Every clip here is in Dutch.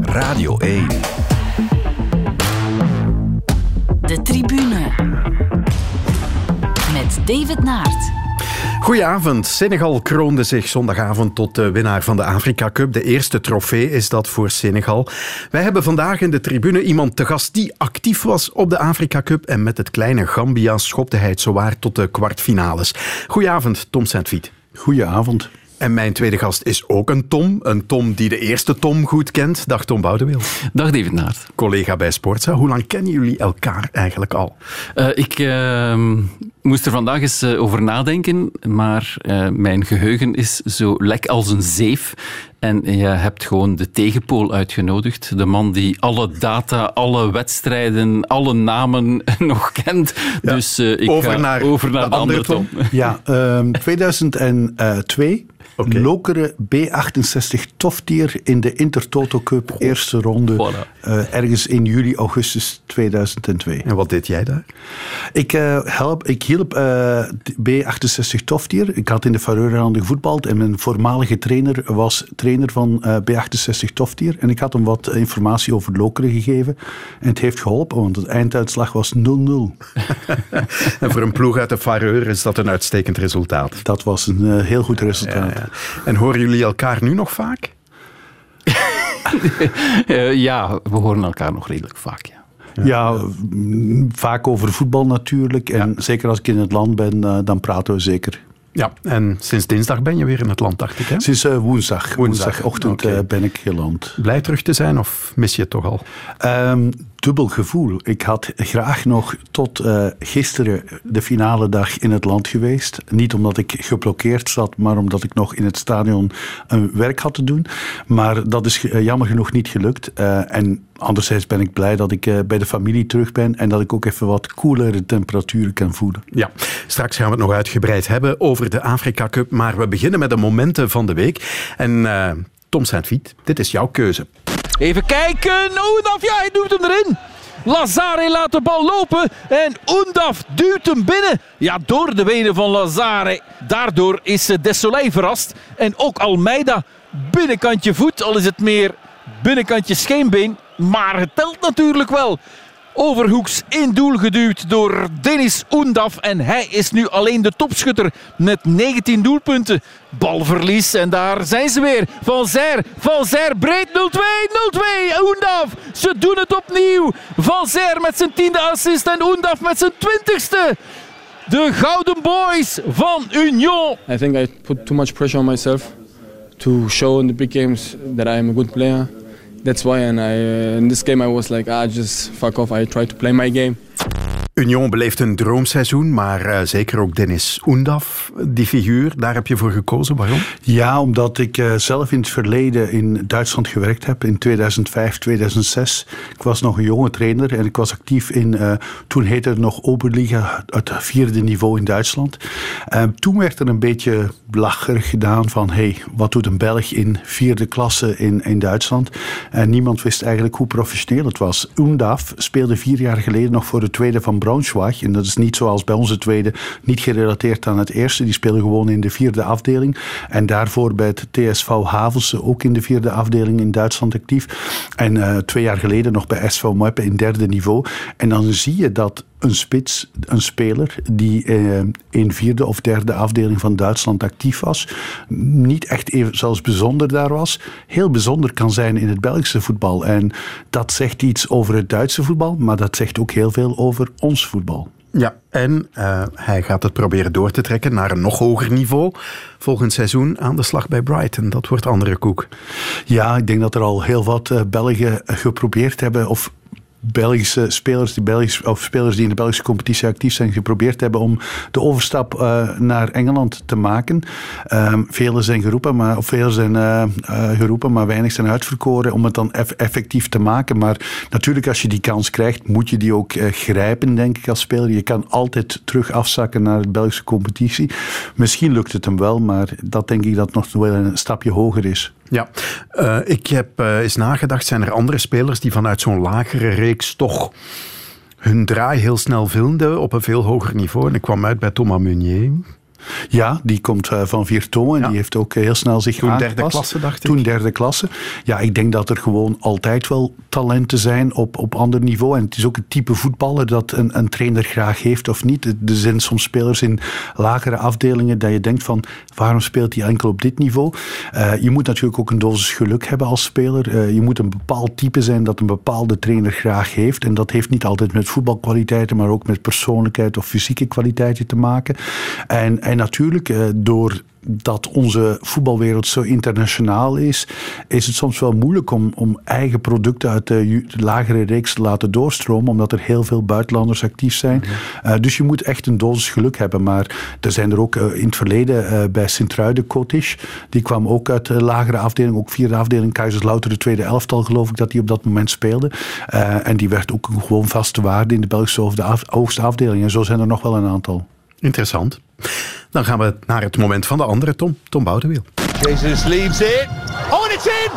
Radio 1. De tribune. Met David Naert. Goedenavond. Senegal kroonde zich zondagavond tot de winnaar van de Afrika Cup. De eerste trofee is dat voor Senegal. Wij hebben vandaag in de tribune iemand te gast die actief was op de Afrika Cup. En met het kleine Gambia schopte hij het zowaar tot de kwartfinales. Goedenavond, Tom Saint-Viet. Goedenavond. En mijn tweede gast is ook een Tom. Een Tom die de eerste Tom goed kent. Dag Tom Boudewil. Dag David Naert. Collega bij Sportza. Hoe lang kennen jullie elkaar eigenlijk al? Uh, ik uh, moest er vandaag eens uh, over nadenken, maar eh, mijn geheugen is zo lek als een zeef. En je hebt gewoon de tegenpool uitgenodigd. De man die alle data, alle wedstrijden, alle namen nog kent. Ja, dus ik over ga naar over naar de, de andere Tom. Tom. Ja, um, 2002 Okay. Lokere B68 toftier in de Intertoto Cup, oh. eerste ronde, voilà. uh, ergens in juli, augustus 2002. En wat deed jij daar? Ik, uh, help, ik hielp uh, B68 toftier. Ik had in de Faroe-eilanden gevoetbald en mijn voormalige trainer was trainer van B68 toftier. En ik had hem wat informatie over Lokeren gegeven. En het heeft geholpen, want het einduitslag was 0-0. en voor een ploeg uit de Faroe is dat een uitstekend resultaat. Dat was een heel goed resultaat. Ja, ja. En horen jullie elkaar nu nog vaak? ja, we horen elkaar nog redelijk vaak, ja. Ja, vaak over voetbal natuurlijk. En zeker als ik in het land ben, uh, dan praten we zeker. Ja, en sinds dinsdag ben je weer in het land, dacht ik, hè? Sinds uh, woensdag. Woensdagochtend okay. ben ik geland. Blij terug te zijn of mis je het toch al? Um, dubbel gevoel. Ik had graag nog tot uh, gisteren de finale dag in het land geweest. Niet omdat ik geblokkeerd zat, maar omdat ik nog in het stadion een werk had te doen. Maar dat is uh, jammer genoeg niet gelukt. Uh, en anderzijds ben ik blij dat ik bij de familie terug ben en dat ik ook even wat koelere temperaturen kan voelen. Ja, straks gaan we het nog uitgebreid hebben over de Afrika Cup. Maar we beginnen met de momenten van de week. En Tom Saint-Viet, dit is jouw keuze. Even kijken. Oendaf, ja, hij doet hem erin. Lazare laat de bal lopen en Oendaf duwt hem binnen. Ja, door de benen van Lazare. Daardoor is Desolé verrast. En ook Almeida binnenkantje voet, al is het meer binnenkantje scheenbeen. Maar het telt natuurlijk wel. Overhoeks in doel geduwd door Dennis Oendaf. En hij is nu alleen de topschutter met 19 doelpunten. Balverlies en daar zijn ze weer. Van Zer, Van breed 0-2, 0-2. Oendaf, ze doen het opnieuw. Van Zer met zijn tiende assist en Oendaf met zijn twintigste. De Gouden Boys van Union. I think I put too much pressure on myself to show in the big games that I am a good player. That's why. And I, in this game, I was like, ah, just fuck off. I try to play my game. Union beleeft een droomseizoen, maar uh, zeker ook Dennis Oendaf, die figuur, daar heb je voor gekozen. Waarom? Ja, omdat ik uh, zelf in het verleden in Duitsland gewerkt heb, in 2005, 2006. Ik was nog een jonge trainer en ik was actief in, uh, toen heette het nog Oberliga, het vierde niveau in Duitsland. toen werd er een beetje lacherig gedaan van, hey, wat doet een Belg in vierde klasse in, in Duitsland? En niemand wist eigenlijk hoe professioneel het was. Oendaf speelde vier jaar geleden nog voor de tweede van En dat is niet zoals bij onze tweede, niet gerelateerd aan het eerste. Die spelen gewoon in de vierde afdeling. En daarvoor bij het TSV Havelse ook in de vierde afdeling in Duitsland actief. En uh, twee jaar geleden nog bij SV Meppen in derde niveau. En dan zie je dat een spits, een speler die eh, in vierde of derde afdeling van Duitsland actief was, niet echt even zelfs bijzonder daar was, heel bijzonder kan zijn in het Belgische voetbal. En dat zegt iets over het Duitse voetbal, maar dat zegt ook heel veel over ons voetbal. Ja, en uh, hij gaat het proberen door te trekken naar een nog hoger niveau. Volgend seizoen aan de slag bij Brighton. Dat wordt andere koek. Ja, ik denk dat er al heel wat uh, Belgen geprobeerd hebben, of Belgische spelers die, Belgisch, of spelers die in de Belgische competitie actief zijn, geprobeerd hebben om de overstap uh, naar Engeland te maken. Um, zijn geroepen, maar, of zijn uh, uh, geroepen, maar weinig zijn uitverkoren om het dan eff effectief te maken. Maar natuurlijk, als je die kans krijgt, moet je die ook grijpen, denk ik, als speler. Je kan altijd terug afzakken naar de Belgische competitie. Misschien lukt het hem wel, maar dat denk ik dat nog wel een stapje hoger is. Ja, uh, ik heb uh, eens nagedacht, zijn er andere spelers die vanuit zo'n lagere reeks toch hun draai heel snel vinden op een veel hoger niveau? En ik kwam uit bij Thomas Meunier. Ja, die komt eh, van Virton en Ja. die heeft ook heel snel zich Toen derde klasse, dacht ik. Toen derde klasse. Ja, ik denk dat er gewoon altijd wel talenten zijn op, op ander niveau. En het is ook het type voetballer dat een, een trainer graag heeft of niet. Er zijn soms spelers in lagere afdelingen dat je denkt van waarom speelt hij enkel op dit niveau? Eh, je moet natuurlijk ook een dosis geluk hebben als speler. Eh, je moet een bepaald type zijn dat een bepaalde trainer graag heeft. En dat heeft niet altijd met voetbalkwaliteiten, maar ook met persoonlijkheid of fysieke kwaliteiten te maken. En, en natuurlijk, eh, door dat onze voetbalwereld zo internationaal is, is het soms wel moeilijk om, om eigen producten uit de, lagere reeks te laten doorstromen, omdat er heel veel buitenlanders actief zijn. Eh, dus je moet echt een dosis geluk hebben. Maar er zijn er ook eh, in het verleden bij Sint-Truiden Cottage, die kwam ook uit de lagere afdeling, ook vierde afdeling, Kaiserslautern, de tweede elftal geloof ik dat die op dat moment speelde. En die werd ook gewoon vaste waarde in de Belgische hoogste afdeling. En zo zijn er nog wel een aantal. Interessant. Dan gaan we naar het moment van de andere Tom, Tom Boudewiel. Jesus leaves it. Oh, and it's in!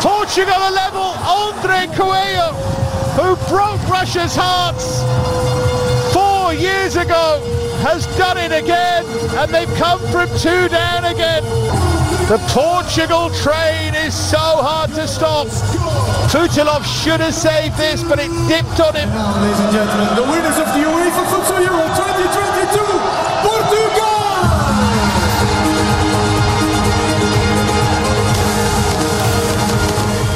Portugal level. Andre Coelho, who broke Russia's hearts four years ago, has done it again, and they've come from two down again. The Portugal train is so hard to stop. Futilov should have saved this, but it dipped on him. Ladies and gentlemen, the winners of the UEFA Futsal Euro 2022, Portugal!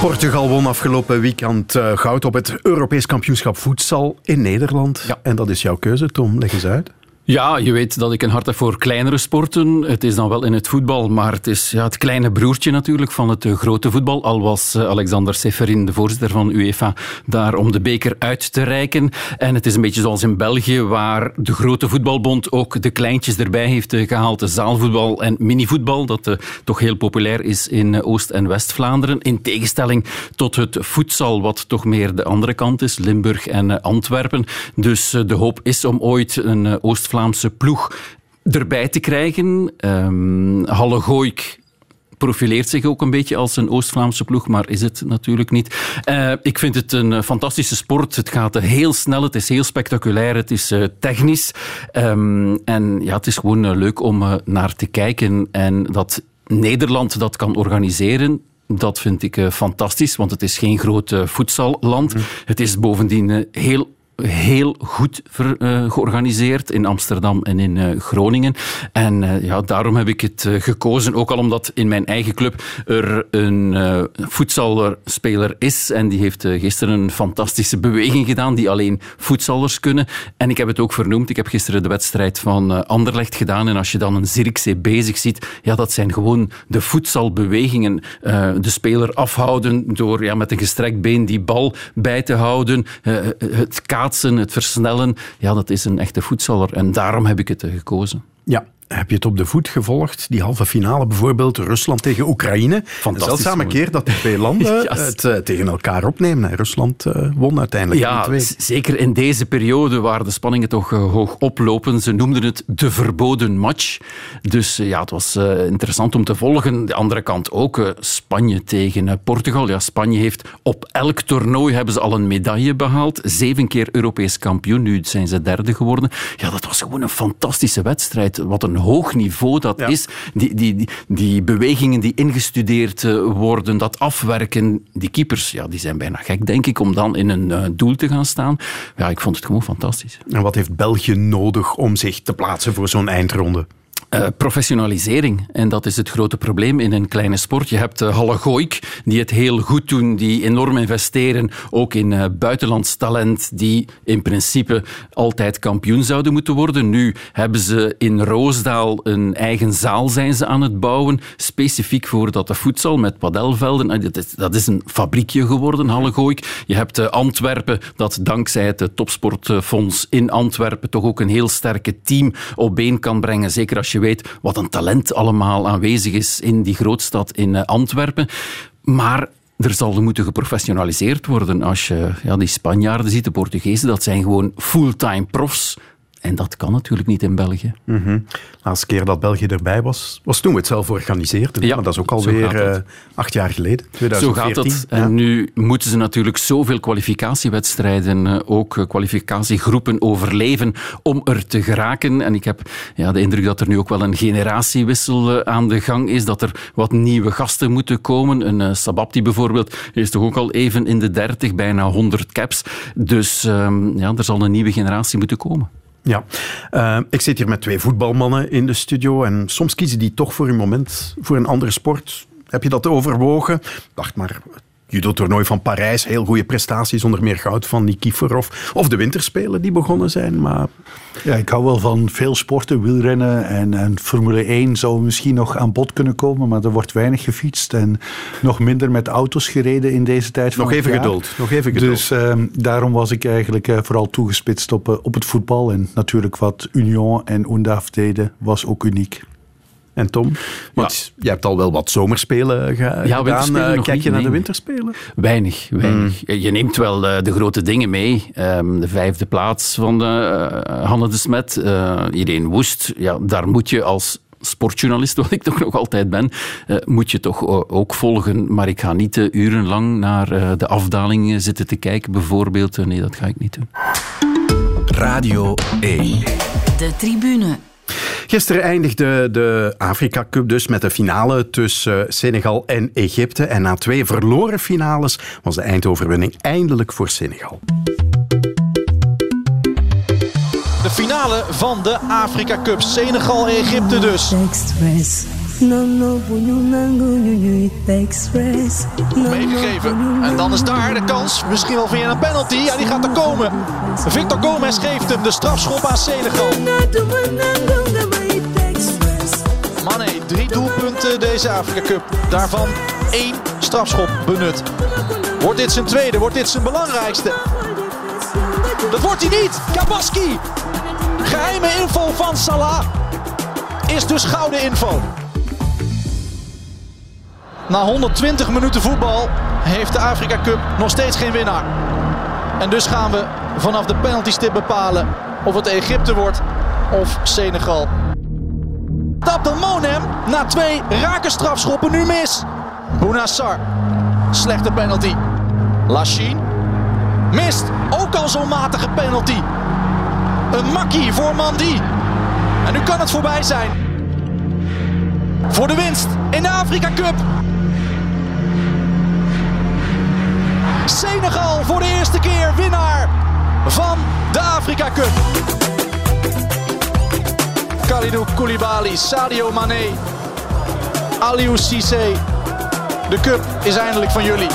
Portugal won afgelopen weekend eh, goud op het Europees kampioenschap voedsel in Nederland. Ja. En dat is jouw keuze, Tom. Leg eens uit. Ja, je weet dat ik een hart heb voor kleinere sporten. Het is dan wel in het voetbal, maar het is ja, het kleine broertje natuurlijk van het eh, grote voetbal. Al was eh, Alexander Seferin, de voorzitter van UEFA, daar om de beker uit te reiken. En het is een beetje zoals in België, waar de grote voetbalbond ook de kleintjes erbij heeft eh, gehaald. De zaalvoetbal en minivoetbal, dat toch heel populair is in Oost- en West-Vlaanderen. In tegenstelling tot het voedsel, wat toch meer de andere kant is, Limburg en Antwerpen. Dus de hoop is om ooit een eh, Oost-Vlaamse ploeg erbij te krijgen. Ehm Halle Gooik profileert zich ook een beetje als een Oost-Vlaamse ploeg, maar is het natuurlijk niet. Eh, ik vind het een eh, fantastische sport. Het gaat heel snel, het is heel spectaculair, het is eh, technisch. Ehm, en ja, het is gewoon leuk om naar te kijken. En dat Nederland dat kan organiseren, dat vind ik fantastisch, want het is geen groot eh, voedselland. Het is bovendien heel heel goed eh, georganiseerd in Amsterdam en in eh, Groningen. En eh, ja, daarom heb ik het gekozen. Ook al omdat in mijn eigen club er een voetbalspeler is. En die heeft gisteren een fantastische beweging gedaan die alleen voetballers kunnen. En ik heb het ook vernoemd. Ik heb gisteren de wedstrijd van Anderlecht gedaan. En als je dan een Zirkzee bezig ziet, ja, dat zijn gewoon de voetbalbewegingen. Eh, de speler afhouden door ja, met een gestrekt been die bal bij te houden. Het het versnellen. Ja, dat is een echte voetballer. En daarom heb ik het eh, gekozen. Ja. Heb je het op de voet gevolgd? Die halve finale bijvoorbeeld, Rusland tegen Oekraïne. Zeldzame keer dat die twee landen het eh, tegen elkaar opnemen. En Rusland eh, won uiteindelijk Ja, zeker in deze periode waar de spanningen toch eh, hoog oplopen. Ze noemden het de verboden match. Dus ja, het was interessant om te volgen. De andere kant ook Spanje tegen Portugal. Ja, Spanje heeft op elk toernooi hebben ze al een medaille behaald. Zeven keer Europees kampioen. Nu zijn ze derde geworden. Ja, dat was gewoon een fantastische wedstrijd. Wat een hoog niveau dat Ja. is. Die, die, die, die bewegingen die ingestudeerd eh, worden, dat afwerken. Die keepers, ja, die zijn bijna gek, denk ik, om dan in een eh, doel te gaan staan. Ja, ik vond het gewoon fantastisch. En wat heeft België nodig om zich te plaatsen voor zo'n eindronde? Eh, professionalisering. En dat is het grote probleem in een kleine sport. Je hebt uh, Halle Gooik, die het heel goed doen, die enorm investeren, ook in uh, buitenlands talent, die in principe altijd kampioen zouden moeten worden. Nu hebben ze in Roosdaal een eigen zaal zijn ze aan het bouwen, specifiek voor dat de voedsel met padelvelden. Dat, is, dat is een fabriekje geworden, Halle. Je hebt Antwerpen, dat dankzij het Topsportfonds in Antwerpen toch ook een heel sterke team op been kan brengen. Zeker als je weet wat een talent allemaal aanwezig is in die grootstad in uh, Antwerpen. Maar er zal moeten geprofessionaliseerd worden. Als je ja, die Spanjaarden ziet, de Portugezen, dat zijn gewoon fulltime profs. En dat kan natuurlijk niet in België. De laatste keer dat België erbij was, was toen we het zelf organiseerden. Ja, maar dat is ook zo alweer gaat eh, acht jaar geleden, Zo 2014. gaat het. Ja. En nu moeten ze natuurlijk zoveel kwalificatiewedstrijden, eh, ook eh, kwalificatiegroepen overleven om er te geraken. En ik heb ja, de indruk dat er nu ook wel een generatiewissel aan de gang is, dat er wat nieuwe gasten moeten komen. Een eh, Sababti bijvoorbeeld is toch ook al even in de 30, bijna 100 caps. Dus ehm, ja, er zal een nieuwe generatie moeten komen. Ja, Eh, ik zit hier met twee voetbalmannen in de studio en soms kiezen die toch voor een moment voor een andere sport. Heb je dat overwogen? Dacht maar, judo-toernooi van Parijs, heel goede prestaties, onder meer goud van Nikiforov. Of de winterspelen die begonnen zijn, maar Ja, ik hou wel van veel sporten, wielrennen en, en Formule 1 zou misschien nog aan bod kunnen komen, maar er wordt weinig gefietst en nog minder met auto's gereden in deze tijd van nog even jaar. geduld. Nog even geduld. Dus ehm, daarom was ik eigenlijk eh, vooral toegespitst op, eh, op het voetbal. En natuurlijk wat Union en UNDAF deden, was ook uniek. En Tom? Want jij hebt al wel wat zomerspelen ge- gedaan. winterspelen Eh, Kijk niet, je naar nee. de winterspelen? Weinig, weinig. Hmm. Je neemt wel eh, de grote dingen mee. Ehm, de vijfde plaats van de, eh, Hanne de Smet, eh Irene Woest. Ja, daar moet je als sportjournalist, wat ik toch nog altijd ben, eh, moet je toch ook volgen. Maar ik ga niet urenlang naar eh, de afdaling eh, zitten te kijken, bijvoorbeeld. Nee, dat ga ik niet doen. Radio 1. De tribune. Gisteren eindigde de Afrika Cup dus met de finale tussen Senegal en Egypte. En na twee verloren finales was de eindoverwinning eindelijk voor Senegal. De finale van de Afrika Cup. Senegal-Egypte dus. Meegegeven. En dan is daar de kans. Misschien wel via een penalty. Ja, die gaat er komen. Victor Gomez geeft hem de strafschop aan Senegal. Mane, drie doelpunten deze Afrika Cup. Daarvan één strafschop benut. Wordt dit zijn tweede? Wordt dit zijn belangrijkste? Dat wordt hij niet. Kabaski. Geheime info van Salah. Is dus gouden info. Na 120 minuten voetbal heeft de Afrika Cup nog steeds geen winnaar. En dus gaan we vanaf de penaltystip bepalen of het Egypte wordt of Senegal. Abdelmonem na twee rake strafschoppen nu mis. Bounassar. Slechte penalty. Lachine. Mist. Ook al zo'n matige penalty. Een makkie voor Mandi. En nu kan het voorbij zijn. Voor de winst in de Afrika Cup. Senegal voor de eerste keer winnaar van de Afrika Cup. Kalidou Koulibaly, Sadio Mané, Aliou Cissé. De cup is eindelijk van jullie.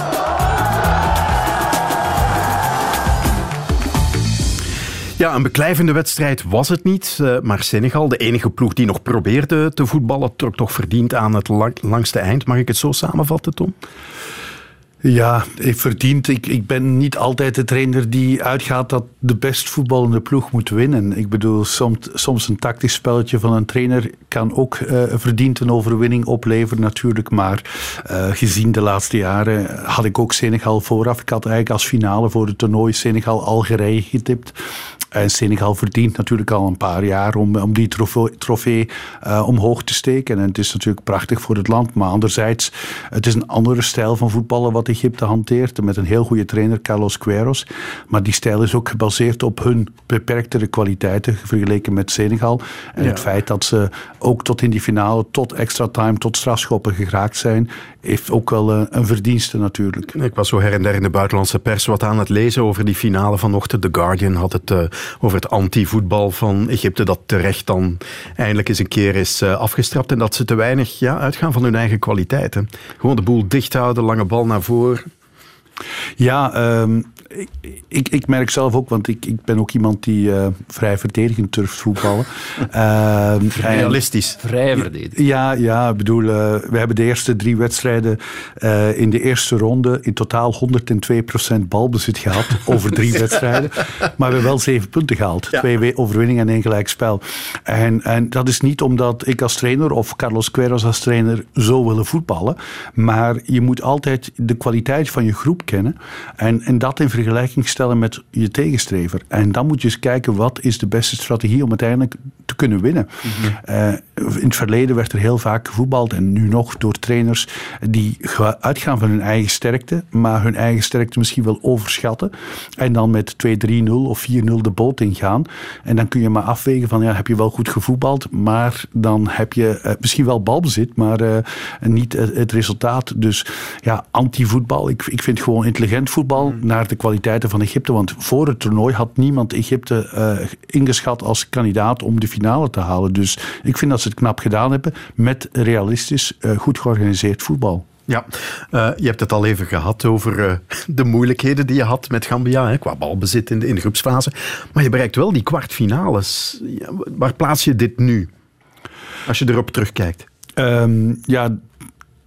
Ja, een beklijvende wedstrijd was het niet. eh, Maar Senegal, de enige ploeg die nog probeerde te voetballen, trok toch verdiend aan het lang- langste eind. Mag ik het zo samenvatten, Tom? Ja, ik verdient. Ik, ik ben niet altijd de trainer die uitgaat dat de best voetballende ploeg moet winnen. Ik bedoel, soms, soms een tactisch spelletje van een trainer kan ook eh verdiend een overwinning opleveren natuurlijk. Maar eh, gezien de laatste jaren had ik ook Senegal vooraf. Ik had eigenlijk als finale voor het toernooi Senegal-Algerije getipt. En Senegal verdient natuurlijk al een paar jaar om, om die trofee, trofee eh, omhoog te steken. En het is natuurlijk prachtig voor het land. Maar anderzijds, het is een andere stijl van voetballen wat Egypte hanteert. Met een heel goede trainer, Carlos Queiroz. Maar die stijl is ook gebaseerd op hun beperktere kwaliteiten vergeleken met Senegal. En Ja. het feit dat ze ook tot in die finale, tot extra time, tot strafschoppen geraakt zijn, heeft ook wel eh, een verdienste natuurlijk. Ik was zo her en der in de buitenlandse pers wat aan het lezen over die finale vanochtend. The Guardian had het eh, over het anti-voetbal van Egypte, dat terecht dan eindelijk eens een keer is eh, afgestrapt. En dat ze te weinig ja, uitgaan van hun eigen kwaliteiten. Gewoon de boel dicht houden, lange bal naar voren. Ja, ehm, ik, ik, ik merk zelf ook, want ik, ik ben ook iemand die eh, vrij verdedigend durft voetballen. Ehm, en- Realistisch. Vrij verdedigd. Ja, ja, ik bedoel, eh, we hebben de eerste drie wedstrijden eh, in de eerste ronde in totaal 102% balbezit gehad over drie wedstrijden. Maar we hebben wel zeven punten gehaald. Twee we- overwinningen en één gelijk spel. En, en dat is niet omdat ik als trainer of Carlos Queiroz als trainer zo willen voetballen. Maar je moet altijd de kwaliteit van je groep kennen. En, en dat in vergelijking vergelijking stellen met je tegenstrever. En dan moet je eens kijken wat is de beste strategie om uiteindelijk te kunnen winnen. Eh, in het verleden werd er heel vaak gevoetbald en nu nog door trainers die ga- uitgaan van hun eigen sterkte, maar hun eigen sterkte misschien wel overschatten. En dan met 2-3-0 of 4-0 de boot ingaan. En dan kun je maar afwegen van ja, heb je wel goed gevoetbald, maar dan heb je eh, misschien wel balbezit, maar eh, niet het, resultaat. Dus ja, anti-voetbal. Ik, ik vind gewoon intelligent voetbal naar de kwaliteiten van Egypte. Want voor het toernooi had niemand Egypte eh, ingeschat als kandidaat om de finale te halen. Dus ik vind dat ze het knap gedaan hebben met realistisch, eh, goed georganiseerd voetbal. Ja, eh, je hebt het al even gehad over de moeilijkheden die je had met Gambia, hè, qua balbezit in de, in de groepsfase. Maar je bereikt wel die kwartfinales. Ja, waar plaats je dit nu? Als je erop terugkijkt. Ehm, ja,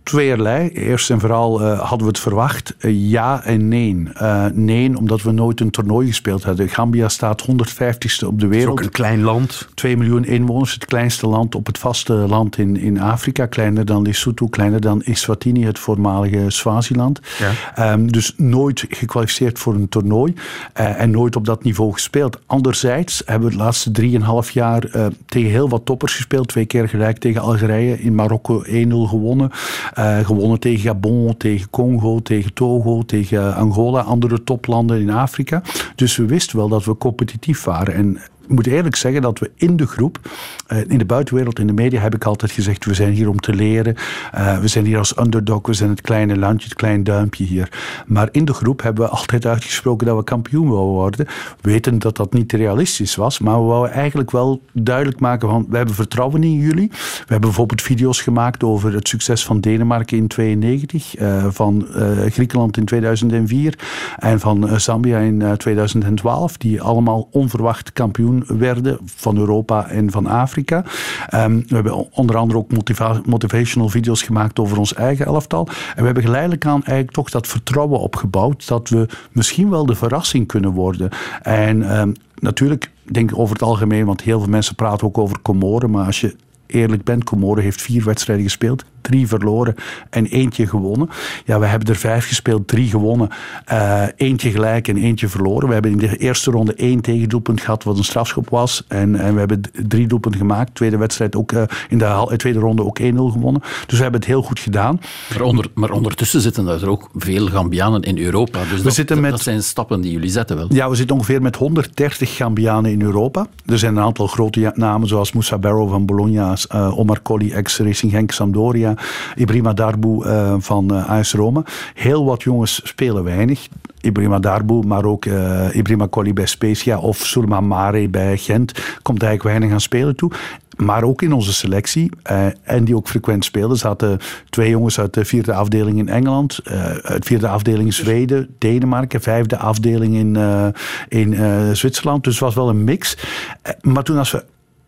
tweeërlei. Eerst en vooral eh, hadden we het verwacht. Eh, ja en nee. Eh, nee, omdat we nooit een toernooi gespeeld hadden. Gambia staat 150ste op de Het is wereld. ook een klein land. 2 miljoen inwoners, het kleinste land op het vasteland in, in Afrika. Kleiner dan Lesotho, kleiner dan Eswatini, het voormalige Swaziland. Ja. Ehm, dus nooit gekwalificeerd voor een toernooi en nooit op dat niveau gespeeld. Anderzijds hebben we de laatste drieënhalf jaar tegen heel wat toppers gespeeld. Twee keer gelijk tegen Algerije, in Marokko 1-0 gewonnen. Eh, gewonnen tegen Gabon, tegen Congo, tegen Togo, tegen Angola, andere toplanden in Afrika. Dus we wisten wel dat we competitief waren. En moet eerlijk zeggen dat we in de groep, eh, in de buitenwereld, in de media, heb ik altijd gezegd: we zijn hier om te leren. Eh, we zijn hier als underdog, we zijn het kleine landje, het klein duimpje hier. Maar in de groep hebben we altijd uitgesproken dat we kampioen wilden worden. Weten dat dat niet realistisch was, maar we wouden eigenlijk wel duidelijk maken: van we hebben vertrouwen in jullie. We hebben bijvoorbeeld video's gemaakt over het succes van Denemarken in 92, eh, van Griekenland in 2004 en van Zambia in eh, 2012, die allemaal onverwacht kampioen werden van Europa en van Afrika. Ehm, we hebben onder andere ook motiva- motivational video's gemaakt over ons eigen elftal. En we hebben geleidelijk aan eigenlijk toch dat vertrouwen opgebouwd dat we misschien wel de verrassing kunnen worden. En ehm, natuurlijk, ik denk over het algemeen, want heel veel mensen praten ook over Comoren, maar als je eerlijk bent, Comoren heeft vier wedstrijden gespeeld, drie verloren en eentje gewonnen. Ja, we hebben er vijf gespeeld, drie gewonnen, eh, eentje gelijk en eentje verloren. We hebben in de eerste ronde één tegendoelpunt gehad, wat een strafschop was. En, en we hebben drie doelpunten gemaakt. Tweede wedstrijd ook, eh, in de hal- tweede ronde ook 1-0 gewonnen. Dus we hebben het heel goed gedaan. Maar, onder, maar ondertussen zitten er ook veel Gambianen in Europa. Dus dat, zitten met- dat zijn stappen die jullie zetten wel. Ja, we zitten ongeveer met 130 Gambianen in Europa. Er zijn een aantal grote namen zoals Moussa Barrow van Bologna, eh, Omar Colley, ex-Racing Genk Sampdoria, Ibrahima Darboe eh, van eh, AS Roma. Heel wat jongens spelen weinig. Ibrahima Darboe, maar ook eh Ibrahima Colley bij Spezia of Surma Mare bij Gent komt eigenlijk weinig aan spelen toe. Maar ook in onze selectie, en die ook frequent speelden, zaten twee jongens uit de vierde afdeling in Engeland, uit vierde afdeling in Zweden, Denemarken, vijfde afdeling in, in Zwitserland. Dus het was wel een mix. Maar toen als we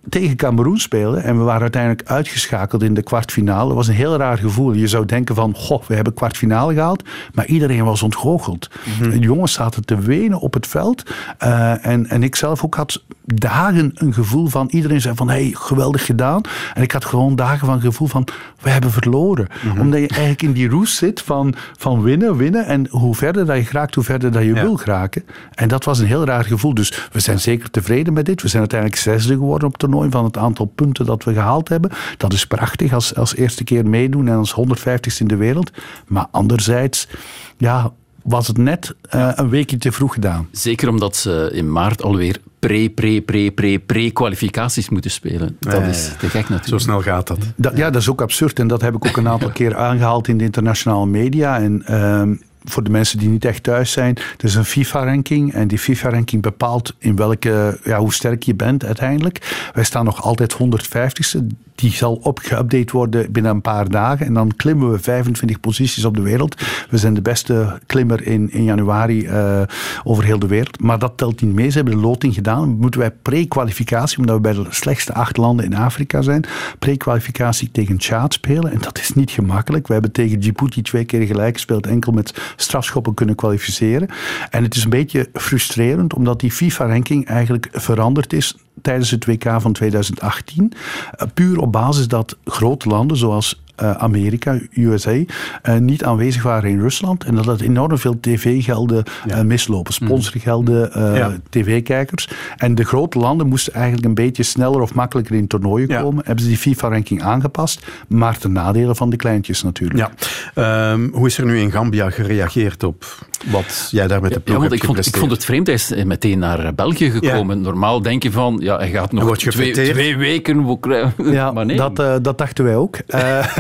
tegen Cameroen speelden en we waren uiteindelijk uitgeschakeld in de kwartfinale. Dat was een heel raar gevoel. Je zou denken van, goh, we hebben kwartfinale gehaald, maar iedereen was ontgoocheld. De jongens zaten te wenen op het veld eh, en, en ik zelf ook had dagen een gevoel van, iedereen zei van, hey, geweldig gedaan. En ik had gewoon dagen van gevoel van, we hebben verloren. Omdat je eigenlijk in die roes zit van, van winnen, winnen en hoe verder dat je geraakt, hoe verder dat je wil geraken. En dat was een heel raar gevoel. Dus we zijn zeker tevreden met dit. We zijn uiteindelijk zesde geworden op het toernooi van het aantal punten dat we gehaald hebben. Dat is prachtig als, als eerste keer meedoen en als 150ste in de wereld. Maar anderzijds, ja, was het net eh, een weekje te vroeg gedaan. Zeker omdat ze in maart alweer pre, pre, pre, pre, pre-kwalificaties moeten spelen. Dat is te gek natuurlijk. Zo snel gaat dat. Dat, ja, dat is ook absurd. En dat heb ik ook een aantal keer aangehaald in de internationale media. En ehm, voor de mensen die niet echt thuis zijn, er is een FIFA-ranking. En die FIFA-ranking bepaalt in welke, ja, hoe sterk je bent uiteindelijk. Wij staan nog altijd 150ste. Die zal op geüpdate worden binnen een paar dagen. En dan klimmen we 25 posities op de wereld. We zijn de beste klimmer in, in januari eh, over heel de wereld. Maar dat telt niet mee. Ze hebben de loting gedaan. Moeten wij pre-kwalificatie, omdat we bij de slechtste acht landen in Afrika zijn, pre-kwalificatie tegen Tjaad spelen. En dat is niet gemakkelijk. We hebben tegen Djibouti twee keer gelijk gespeeld, enkel met strafschoppen kunnen kwalificeren. En het is een beetje frustrerend, omdat die FIFA-ranking eigenlijk veranderd is tijdens het WK van 2018. Eh, puur op basis dat grote landen zoals eh, Amerika, USA, eh, niet aanwezig waren in Rusland. En dat het enorm veel tv-gelden mislopen. Sponsorgelden, eh, Ja. tv-kijkers. En de grote landen moesten eigenlijk een beetje sneller of makkelijker in toernooien Ja. komen. Hebben ze die FIFA-ranking aangepast. Maar ten nadele van de kleintjes natuurlijk. Ja. Ehm, hoe is er nu in Gambia gereageerd op wat jij daar met de Ja, ploeg want hebt ik vond, ik vond het vreemd. Hij is meteen naar België gekomen. Normaal denk je van, ja, hij gaat nog twee, twee weken... Ja, maar nee. dat, eh, dat dachten wij ook. Eh,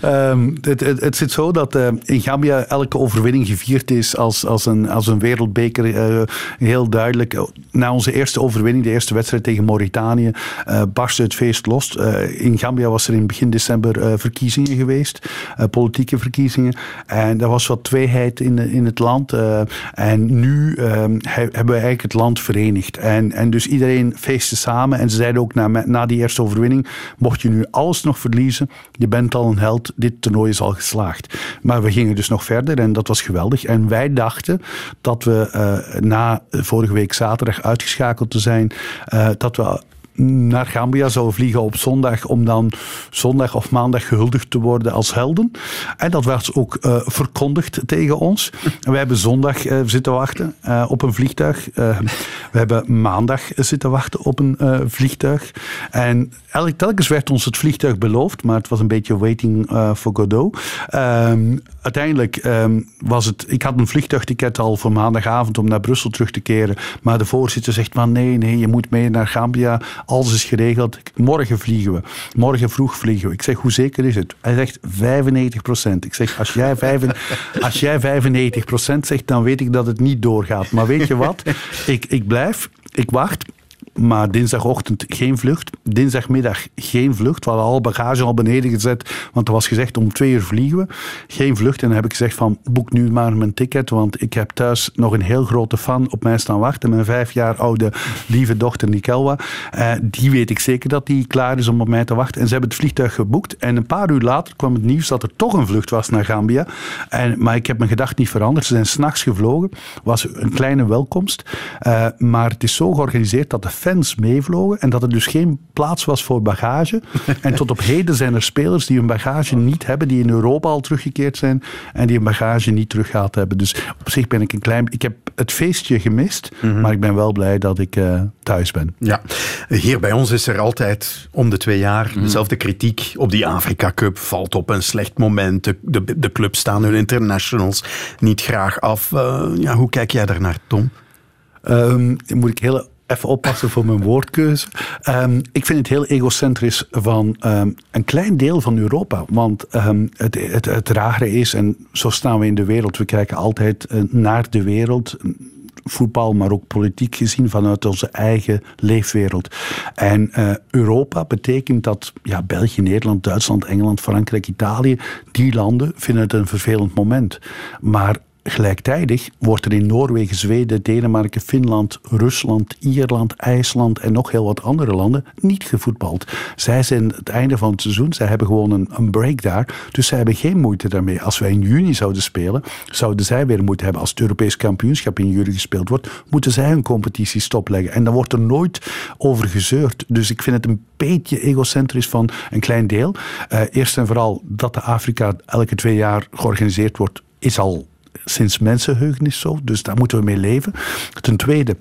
ehm, het, het, het zit zo dat eh, in Gambia elke overwinning gevierd is als, als, een, als een wereldbeker. eh, heel duidelijk. Na onze eerste overwinning, de eerste wedstrijd tegen Mauritanië, eh barstte het feest los. Eh, in Gambia was er in begin december eh, verkiezingen geweest, eh, politieke verkiezingen. En er was wat tweeheid in, in het land. eh, en nu eh, he- hebben we eigenlijk het land verenigd. En, en dus iedereen feestte samen. En ze zeiden ook na, na die eerste overwinning, mocht je nu alles nog verliezen, je bent al een held, dit toernooi is al geslaagd. Maar we gingen dus nog verder en dat was geweldig. En wij dachten dat we eh, na vorige week zaterdag uitgeschakeld te zijn, eh, dat we naar Gambia zouden vliegen op zondag om dan zondag of maandag gehuldigd te worden als helden. En dat werd ook eh, verkondigd tegen ons. En wij hebben zondag eh, zitten wachten eh, op een vliegtuig. We hebben maandag zitten wachten op een vliegtuig. En elk, telkens werd ons het vliegtuig beloofd, maar het was een beetje waiting for Godot. Ehm, uiteindelijk ehm, was het, ik had een vliegtuigticket al voor maandagavond om naar Brussel terug te keren. Maar de voorzitter zegt van nee, nee, je moet mee naar Gambia. Alles is geregeld. Morgen vliegen we. Morgen vroeg vliegen we. Ik zeg, hoe zeker is het? Hij zegt 95 procent. Ik zeg, als jij, vijf, als jij 95 procent zegt, dan weet ik dat het niet doorgaat. Maar weet je wat? Ik, ik blijf, ik wacht. Maar dinsdagochtend geen vlucht. Dinsdagmiddag geen vlucht. We hadden al bagage al beneden gezet. Want er was gezegd om twee uur vliegen we. Geen vlucht. En dan heb ik gezegd van boek nu maar mijn ticket. Want ik heb thuis nog een heel grote fan op mij staan wachten. Mijn vijf jaar oude lieve dochter Nikelwa. Eh, die weet ik zeker dat die klaar is om op mij te wachten. En ze hebben het vliegtuig geboekt. En een paar uur later kwam het nieuws dat er toch een vlucht was naar Gambia. En, maar ik heb mijn gedacht niet veranderd. Ze zijn s'nachts gevlogen. was een kleine welkomst. Eh, maar het is zo georganiseerd dat de fans meevlogen en dat er dus geen plaats was voor bagage. en tot op heden zijn er spelers die hun bagage niet hebben, die in Europa al teruggekeerd zijn en die hun bagage niet teruggehaald hebben. Dus op zich ben ik een klein... Ik heb het feestje gemist, maar ik ben wel blij dat ik eh, thuis ben. Ja, hier bij ons is er altijd om de twee jaar dezelfde kritiek op die Afrika Cup. Valt op een slecht moment. De, de, de clubs staan hun internationals niet graag af. Eh, ja, hoe kijk jij daarnaar, Tom? Ehm, moet ik heel even oppassen voor mijn woordkeuze. Ehm, ik vind het heel egocentrisch van ehm, een klein deel van Europa. Want ehm, het, het, het rare is, en zo staan we in de wereld, we kijken altijd eh, naar de wereld. Voetbal, maar ook politiek gezien vanuit onze eigen leefwereld. En eh, Europa betekent dat ja, België, Nederland, Duitsland, Engeland, Frankrijk, Italië, die landen vinden het een vervelend moment. Maar Gelijktijdig wordt er in Noorwegen, Zweden, Denemarken, Finland, Rusland, Ierland, IJsland en nog heel wat andere landen niet gevoetbald. Zij zijn het einde van het seizoen, zij hebben gewoon een, een break daar. Dus zij hebben geen moeite daarmee. Als wij in juni zouden spelen, zouden zij weer moeite hebben. Als het Europees kampioenschap in juli gespeeld wordt, moeten zij hun competitie stopleggen. En dan wordt er nooit over gezeurd. Dus ik vind het een beetje egocentrisch van een klein deel. Uh, eerst en vooral dat de Afrika elke twee jaar georganiseerd wordt, is al sinds mensenheugenis zo. Dus daar moeten we mee leven. Ten tweede.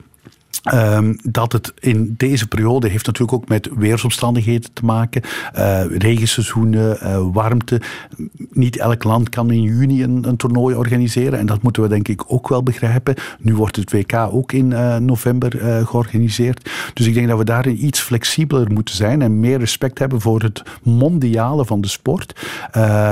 Um, dat het in deze periode heeft natuurlijk ook met weersomstandigheden te maken. Uh, regenseizoenen, uh, warmte. Niet elk land kan in juni een, een, toernooi organiseren. En dat moeten we denk ik ook wel begrijpen. Nu wordt het WK ook in uh, november georganiseerd. Dus ik denk dat we daarin iets flexibeler moeten zijn. En meer respect hebben voor het mondiale van de sport.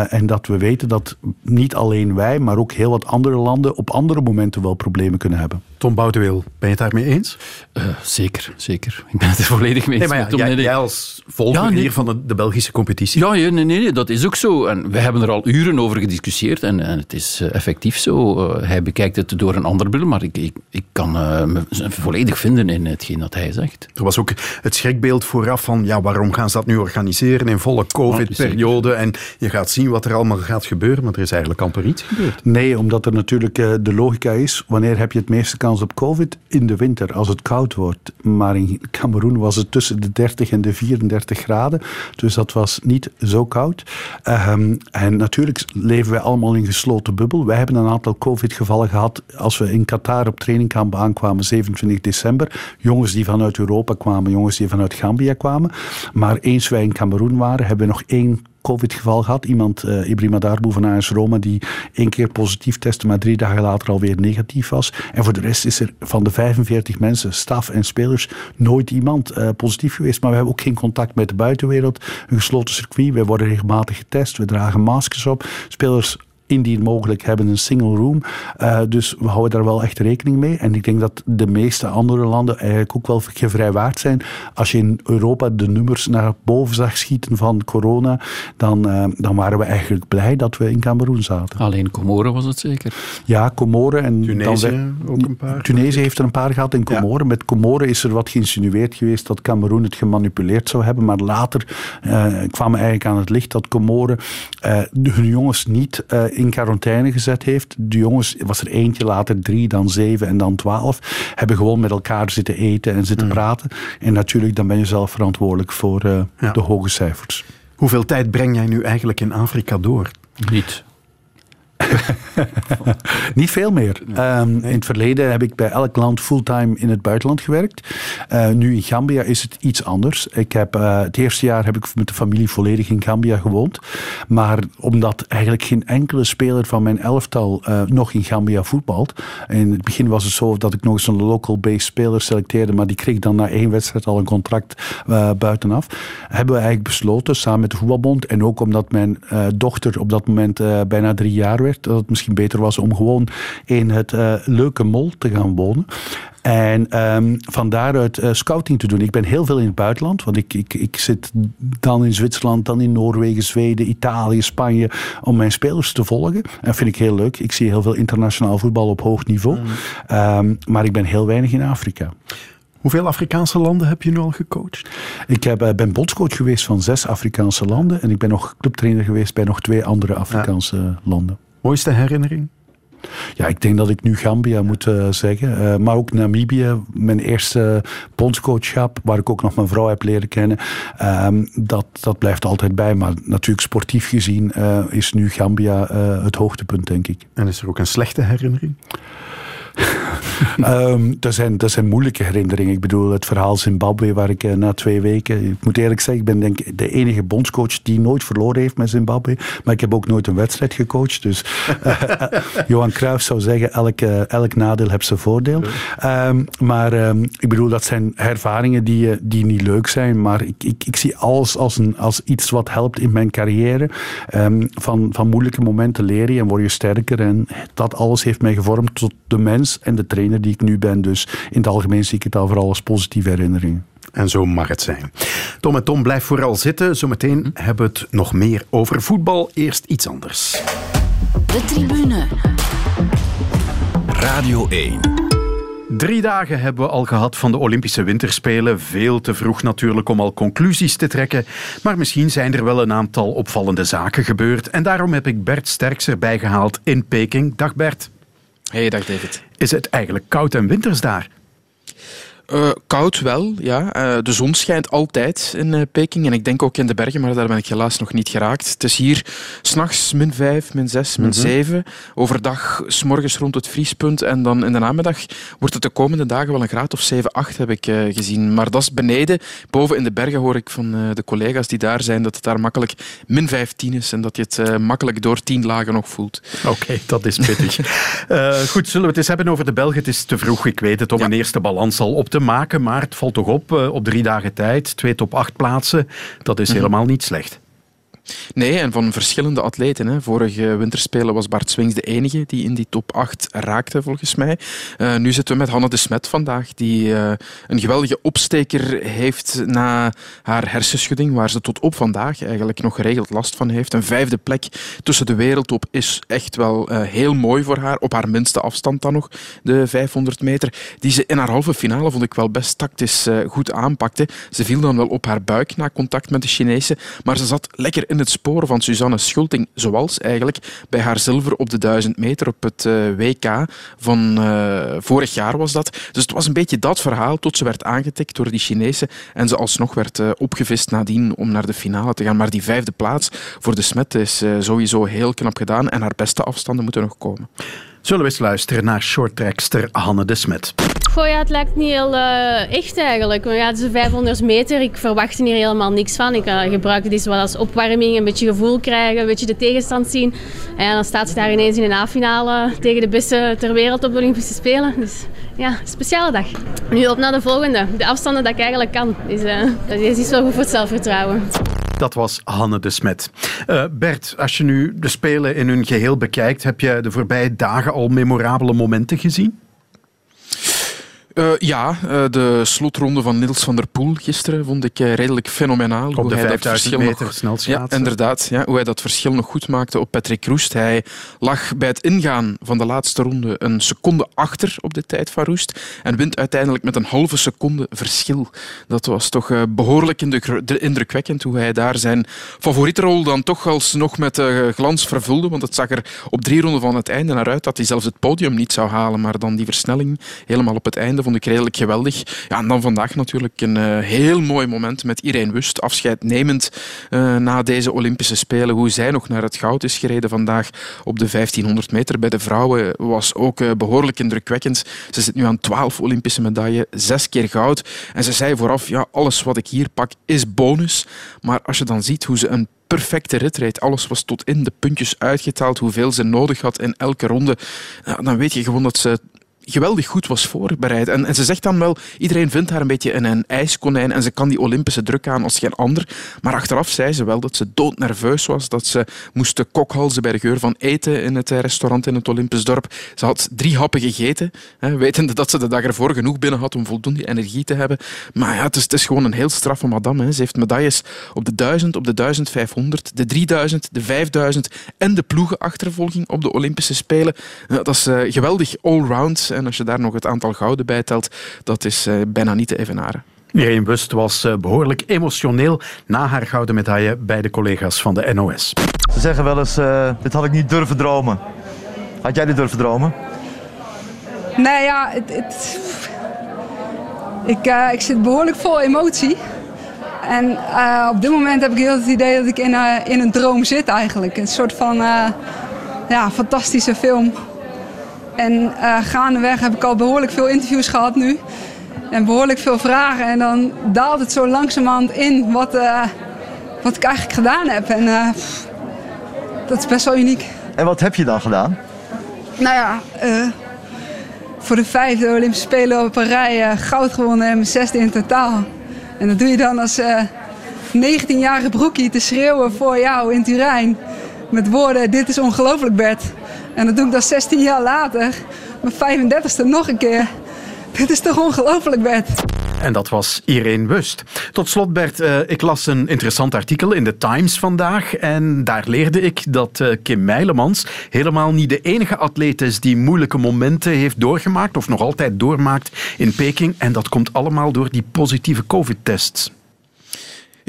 En dat we weten dat niet alleen wij, maar ook heel wat andere landen op andere momenten wel problemen kunnen hebben. Tom Boutewil, ben je het daarmee eens? Uh, zeker, zeker. Ik ben het er volledig mee eens. Nee, maar ja, jij, jij, als volger ja, nee. hier van de, de, Belgische competitie. Ja, nee, nee, nee, dat is ook zo. En we hebben er al uren over gediscussieerd en, en het is uh, effectief zo. Uh, hij bekijkt het door een ander bril, maar ik, ik, ik kan me volledig vinden in hetgeen dat hij zegt. Er was ook het schrikbeeld vooraf van, ja, waarom gaan ze dat nu organiseren in volle COVID-periode? En je gaat zien wat er allemaal gaat gebeuren, maar er is eigenlijk amper iets gebeurd. Nee, omdat er natuurlijk de logica is, wanneer heb je het meeste kans op COVID? In de winter. Als het koud wordt. Maar in Cameroen was het tussen de 30 en de 34 graden. Dus dat was niet zo koud. Ehm, en natuurlijk leven wij allemaal in gesloten bubbel. Wij hebben een aantal COVID-gevallen gehad als we in Qatar op trainingkamp aankwamen, 27 december. Jongens die vanuit Europa kwamen, jongens die vanuit Gambia kwamen. Maar eens wij in Cameroen waren, hebben we nog één COVID-geval gehad. Iemand, uh, Ibrahima Darboe van AS Roma, die één keer positief testte, maar drie dagen later alweer negatief was. En voor de rest is er van de 45 mensen, staf en spelers, nooit iemand uh, positief geweest. Maar we hebben ook geen contact met de buitenwereld. Een gesloten circuit. Wij worden regelmatig getest. We dragen maskers op. Spelers indien mogelijk hebben een single room. Uh, dus we houden daar wel echt rekening mee. En ik denk dat de meeste andere landen eigenlijk ook wel gevrijwaard zijn. Als je in Europa de nummers naar boven zag schieten van corona, dan, uh, dan waren we eigenlijk blij dat we in Cameroen zaten. Alleen Comoren was het zeker? Ja, Comoren. En Tunesië dan, ook een paar. Tunesië heeft er een paar gehad in Comoren. Ja. Met Comoren is er wat geïnsinueerd geweest dat Cameroen het gemanipuleerd zou hebben. Maar later uh, kwam eigenlijk aan het licht dat Comoren hun jongens niet in quarantaine gezet heeft. De jongens, was er eentje, later drie, dan zeven en dan twaalf, hebben gewoon met elkaar zitten eten en zitten mm. praten. En natuurlijk, dan ben je zelf verantwoordelijk voor uh, ja. de hoge cijfers. Hoeveel tijd breng jij nu eigenlijk in Afrika door? Niet. Niet veel meer. Um, in het verleden heb ik bij elk land fulltime in het buitenland gewerkt. Uh, nu in Gambia is het iets anders. Ik heb, uh, het eerste jaar heb ik met de familie volledig in Gambia gewoond. Maar omdat eigenlijk geen enkele speler van mijn elftal uh, nog in Gambia voetbalt. In het begin was het zo dat ik nog eens een local-based speler selecteerde. Maar die kreeg dan na één wedstrijd al een contract buitenaf. Hebben we eigenlijk besloten samen met de voetbalbond. En ook omdat mijn dochter op dat moment bijna drie jaar werd dat het misschien beter was om gewoon in het uh, leuke mol te gaan wonen. En um, van daaruit uh, scouting te doen. Ik ben heel veel in het buitenland, want ik, ik, ik zit dan in Zwitserland, dan in Noorwegen, Zweden, Italië, Spanje, om mijn spelers te volgen. En dat vind ik heel leuk. Ik zie heel veel internationaal voetbal op hoog niveau. Mm. Um, maar ik ben heel weinig in Afrika. Hoeveel Afrikaanse landen heb je nu al gecoacht? Ik heb, uh, ben bondscoach geweest van zes Afrikaanse landen. En ik ben nog clubtrainer geweest bij nog twee andere Afrikaanse ja. landen. Mooiste herinnering? Ja, ik denk dat ik nu Gambia moet uh, zeggen. Uh, maar ook Namibië, mijn eerste bondscoachschap, waar ik ook nog mijn vrouw heb leren kennen. Uh, dat, dat blijft altijd bij. Maar natuurlijk sportief gezien uh, is nu Gambia het hoogtepunt, denk ik. En is er ook een slechte herinnering? Um, dat, zijn, dat zijn moeilijke herinneringen. Ik bedoel, het verhaal Zimbabwe, waar ik uh, na twee weken... Ik moet eerlijk zeggen, ik ben denk ik de enige bondscoach die nooit verloren heeft met Zimbabwe. Maar ik heb ook nooit een wedstrijd gecoacht. Dus uh, Johan Cruijff zou zeggen, elk, elk nadeel heeft zijn voordeel. Um, maar um, ik bedoel, dat zijn ervaringen die, die niet leuk zijn. Maar ik, ik, ik zie alles als, een, als iets wat helpt in mijn carrière. van, van moeilijke momenten leer je en word je sterker. En dat alles heeft mij gevormd tot de mens en de trainer die ik nu ben. Dus in het algemeen zie ik het al vooral als positieve herinneringen. En zo mag het zijn. Tom en Tom, blijf vooral zitten. Zometeen hebben we het nog meer over voetbal. Eerst iets anders. De tribune. Radio 1. Drie dagen hebben we al gehad van de Olympische Winterspelen. Veel te vroeg natuurlijk om al conclusies te trekken. Maar misschien zijn er wel een aantal opvallende zaken gebeurd. En daarom heb ik Bert Sterks erbij gehaald in Peking. Dag Bert. Hey, dag David. Is het eigenlijk koud en winters daar? Uh, koud wel, ja. Uh, de zon schijnt altijd in uh, Peking en ik denk ook in de bergen, maar daar ben ik helaas nog niet geraakt. Het is hier s'nachts min 5, min 6, min 7. Mm -hmm. Overdag s'morgens rond het vriespunt en dan in de namiddag wordt het de komende dagen wel een graad of 7, 8 heb ik gezien. Maar dat is beneden. Boven in de bergen hoor ik van de collega's die daar zijn dat het daar makkelijk min 15 is en dat je het makkelijk door 10 lagen nog voelt. Oké, okay, dat is pittig. goed, zullen we het eens hebben over de Belgen? Het is te vroeg, ik weet het, om ja. een eerste balans al op te maken, maar het valt toch op, op drie dagen tijd, twee top acht plaatsen, dat is -hmm. helemaal niet slecht. Nee, en van verschillende atleten. Hè. Vorige winterspelen was Bart Swings de enige die in die top 8 raakte, volgens mij. Uh, nu zitten we met Hanne de Smet vandaag, die uh, een geweldige opsteker heeft na haar hersenschudding, waar ze tot op vandaag eigenlijk nog geregeld last van heeft. Een vijfde plek tussen de wereldtop is echt wel uh, heel mooi voor haar. Op haar minste afstand dan nog, de 500 meter. Die ze in haar halve finale, vond ik wel best tactisch goed aanpakte. Ze viel dan wel op haar buik na contact met de Chinese, maar ze zat lekker in het spoor van Suzanne Schulting, zoals eigenlijk bij haar zilver op de 1000 meter op het eh, WK van uh, vorig jaar was dat. Dus het was een beetje dat verhaal tot ze werd aangetikt door die Chinezen en ze alsnog werd uh, opgevist nadien om naar de finale te gaan. Maar die vijfde plaats voor de Smet is sowieso heel knap gedaan en haar beste afstanden moeten nog komen. Zullen we eens luisteren naar shorttrackster Hanne de Smet. Goh, ja, het lijkt niet heel uh, echt eigenlijk. Ja, het is 500 meter. Ik verwacht hier helemaal niks van. Ik uh, gebruik dit wel als opwarming, een beetje gevoel krijgen, een beetje de tegenstand zien. En dan staat ze daar ineens in een A-finale tegen de beste ter wereld op de Olympische Spelen. Dus ja, speciale dag. Nu op naar de volgende. De afstanden dat ik eigenlijk kan. Dus, uh, dat is wel goed voor het zelfvertrouwen. Dat was Hanne de Smet. Bert, als je nu de Spelen in hun geheel bekijkt, heb je de voorbije dagen al memorabele momenten gezien? Uh, ja, uh, de slotronde van Niels van der Poel gisteren vond ik uh, redelijk fenomenaal. Op hoe de hij 5000 dat meter snelschaatsen. Ja, inderdaad. Ja, hoe hij dat verschil nog goed maakte op Patrick Roest. Hij lag bij het ingaan van de laatste ronde een seconde achter op de tijd van Roest en wint uiteindelijk met een halve seconde verschil. Dat was toch behoorlijk indrukwekkend hoe hij daar zijn favoriete rol dan toch alsnog met glans vervulde. Want het zag er op drie ronden van het einde naar uit dat hij zelfs het podium niet zou halen. Maar dan die versnelling helemaal op het einde vond ik redelijk geweldig. Ja, en dan vandaag natuurlijk een uh, heel mooi moment met Irene Wust, afscheid nemend uh, na deze Olympische Spelen. Hoe zij nog naar het goud is gereden vandaag op de 1500 meter bij de vrouwen was ook uh, behoorlijk indrukwekkend. Ze zit nu aan 12 Olympische medailles, zes keer goud. En ze zei vooraf, ja, alles wat ik hier pak is bonus. Maar als je dan ziet hoe ze een perfecte rit rijdt. Alles was tot in de puntjes uitgetaald, hoeveel ze nodig had in elke ronde. dan weet je gewoon dat ze geweldig goed was voorbereid. En, en, ze zegt dan wel, iedereen vindt haar een beetje een, een ijskonijn en ze kan die Olympische druk aan als geen ander. Maar achteraf zei ze wel dat ze doodnerveus was, dat ze moest kokhalzen bij de geur van eten in het restaurant in het Olympisch dorp. Ze had drie happen gegeten, hè, wetende dat ze de dag ervoor genoeg binnen had om voldoende energie te hebben. Maar ja, het is, het is gewoon een heel straffe madame. Hè. Ze heeft medailles op de 1000, op de 1500, de 3000, de 5000 en de ploegenachtervolging op de Olympische Spelen. Dat is uh, geweldig allround en als je daar nog het aantal gouden bij telt, dat is uh, bijna niet te evenaren. Irene Wust was uh, behoorlijk emotioneel na haar gouden medaille bij de collega's van de NOS. Ze zeggen wel eens, uh, dit had ik niet durven dromen. Had jij dit durven dromen? Nee, ja, het, het... Ik, ik zit behoorlijk vol emotie. En op dit moment heb ik heel het idee dat ik in, in een droom zit eigenlijk. Een soort van ja, fantastische film en uh, gaandeweg heb ik al behoorlijk veel interviews gehad nu. En behoorlijk veel vragen. En dan daalt het zo langzamerhand in wat, uh, wat ik eigenlijk gedaan heb. En uh, dat is best wel uniek. En wat heb je dan gedaan? Nou ja, voor de vijfde Olympische Spelen op een rij goud gewonnen en mijn zesde in totaal. En dat doe je dan als 19-jarige broekie te schreeuwen voor jou in Turijn. Met woorden, dit is ongelooflijk Bert. En dat doe ik dan 16 jaar later, mijn 35ste nog een keer. Dit is toch ongelooflijk, Bert? En dat was Irene Wust. Tot slot, Bert, uh, ik las een interessant artikel in de Times vandaag. En daar leerde ik dat uh, Kim Meilemans helemaal niet de enige atleet is die moeilijke momenten heeft doorgemaakt, of nog altijd doormaakt in Peking. En dat komt allemaal door die positieve COVID-tests.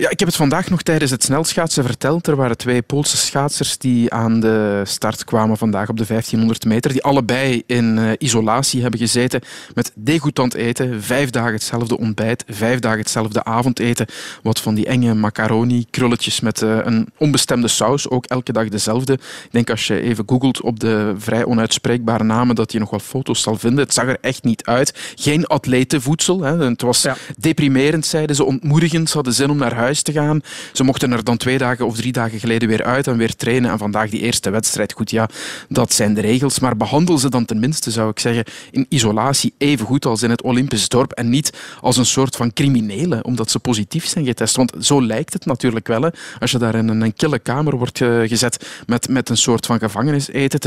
Ja, ik heb het vandaag nog tijdens het snelschaatsen verteld. Er waren twee Poolse schaatsers die aan de start kwamen vandaag op de 1500 meter. Die allebei in uh, isolatie hebben gezeten met degoutant eten. Vijf dagen hetzelfde ontbijt, vijf dagen hetzelfde avondeten. Wat van die enge macaroni, krulletjes met uh, een onbestemde saus. Ook elke dag dezelfde. Ik denk als je even googelt op de vrij onuitspreekbare namen dat je nog wel foto's zal vinden. Het zag er echt niet uit. Geen atletenvoedsel. Hè. Het was ja. deprimerend, zeiden ze. Ontmoedigend. Ze hadden zin om naar huis te gaan. Ze mochten er dan twee dagen of drie dagen geleden weer uit en weer trainen. En vandaag die eerste wedstrijd. Goed, ja, dat zijn de regels. Maar behandel ze dan tenminste, zou ik zeggen, in isolatie even goed als in het Olympisch dorp. En niet als een soort van criminelen, omdat ze positief zijn getest. Want zo lijkt het natuurlijk wel. Hè. Als je daar in een kille kamer wordt gezet met, met een soort van gevangenis eten.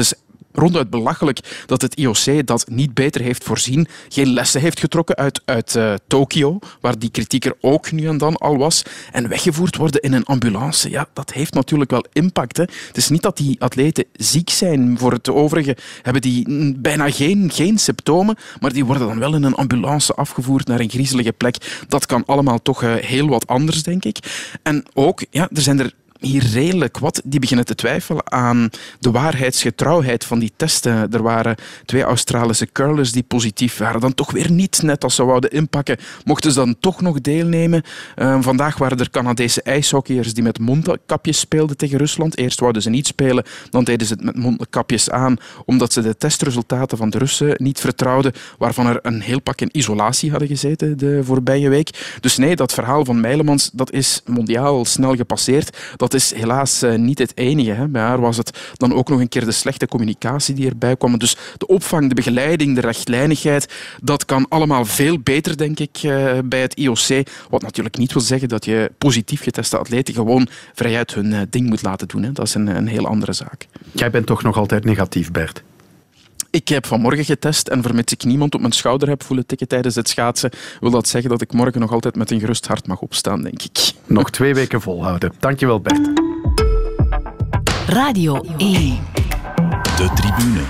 Ronduit belachelijk dat het IOC dat niet beter heeft voorzien, geen lessen heeft getrokken uit, uit uh, Tokio, waar die kritiek er ook nu en dan al was, en weggevoerd worden in een ambulance. Ja, dat heeft natuurlijk wel impact. Hè. Het is niet dat die atleten ziek zijn. Voor het overige hebben die bijna geen, geen symptomen, maar die worden dan wel in een ambulance afgevoerd naar een griezelige plek. Dat kan allemaal toch uh, heel wat anders, denk ik. En ook, ja, er zijn er hier redelijk wat die beginnen te twijfelen aan de waarheidsgetrouwheid van die testen. Er waren twee Australische curlers die positief waren. Dan toch weer niet net als ze wouden inpakken. Mochten ze dan toch nog deelnemen. Uh, vandaag waren er Canadese ijshockeyers die met mondkapjes speelden tegen Rusland. Eerst wouden ze niet spelen, dan deden ze het met mondkapjes aan, omdat ze de testresultaten van de Russen niet vertrouwden, waarvan er een heel pak in isolatie hadden gezeten de voorbije week. Dus nee, dat verhaal van Meilemans, dat is mondiaal snel gepasseerd. Dat is helaas eh, niet het enige. Hè. Bij haar was het dan ook nog een keer de slechte communicatie die erbij kwam. Dus de opvang, de begeleiding, de rechtlijnigheid, dat kan allemaal veel beter, denk ik, eh, bij het IOC. Wat natuurlijk niet wil zeggen dat je positief geteste atleten gewoon vrijuit hun eh, ding moet laten doen. Hè. Dat is een, een heel andere zaak. Jij bent toch nog altijd negatief, Bert? Ik heb vanmorgen getest en vermits ik niemand op mijn schouder heb voelen tikken tijdens het schaatsen, wil dat zeggen dat ik morgen nog altijd met een gerust hart mag opstaan, denk ik. Nog twee weken volhouden. Dankjewel, Bert. Radio 1. De tribune.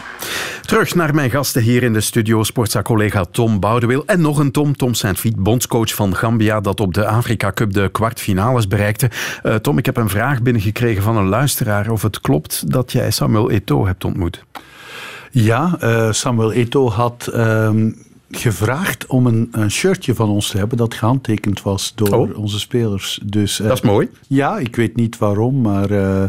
Terug naar mijn gasten hier in de studio, sportza-collega Tom Boudewil. En nog een Tom, Tom Saint-Fiet, bondscoach van Gambia, dat op de Afrika Cup de kwartfinales bereikte. Uh, Tom, ik heb een vraag binnengekregen van een luisteraar of het klopt dat jij Samuel Eto'o hebt ontmoet. Ja, uh, Samuel Eto'o had... Uh, gevraagd om een, een, shirtje van ons te hebben dat gehandtekend was door oh. onze spelers. Dus, uh, dat is mooi. Ja, ik weet niet waarom, maar uh,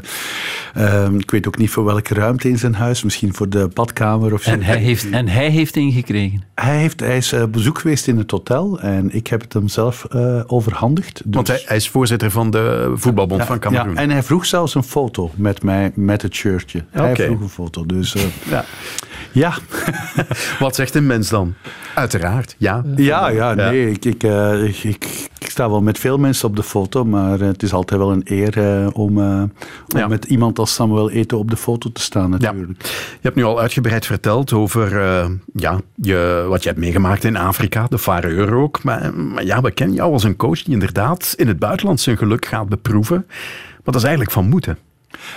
uh, ik weet ook niet voor welke ruimte in zijn huis. Misschien voor de badkamer of zo. En hij heeft, en hij heeft ingekregen? Hij, heeft, hij is bezoek geweest in het hotel en ik heb het hem zelf overhandigd. Dus... Want hij, hij, is voorzitter van de voetbalbond ja, van Cameroen. Ja, en hij vroeg zelfs een foto met mij, met het shirtje. Okay. Hij vroeg een foto, dus ja. ja. Wat zegt een mens dan? Uiteraard, ja. Ja, ja, nee. Ik, ik, uh, ik, ik, sta wel met veel mensen op de foto, maar het is altijd wel een eer uh, om, uh, om ja. met iemand als Samuel Eto'o op de foto te staan, natuurlijk. Ja. Je hebt nu al uitgebreid verteld over ja, je, wat je hebt meegemaakt in Afrika, de Faroe ook. Maar, maar ja, we kennen jou als een coach die inderdaad in het buitenland zijn geluk gaat beproeven. Maar dat is eigenlijk van moeten.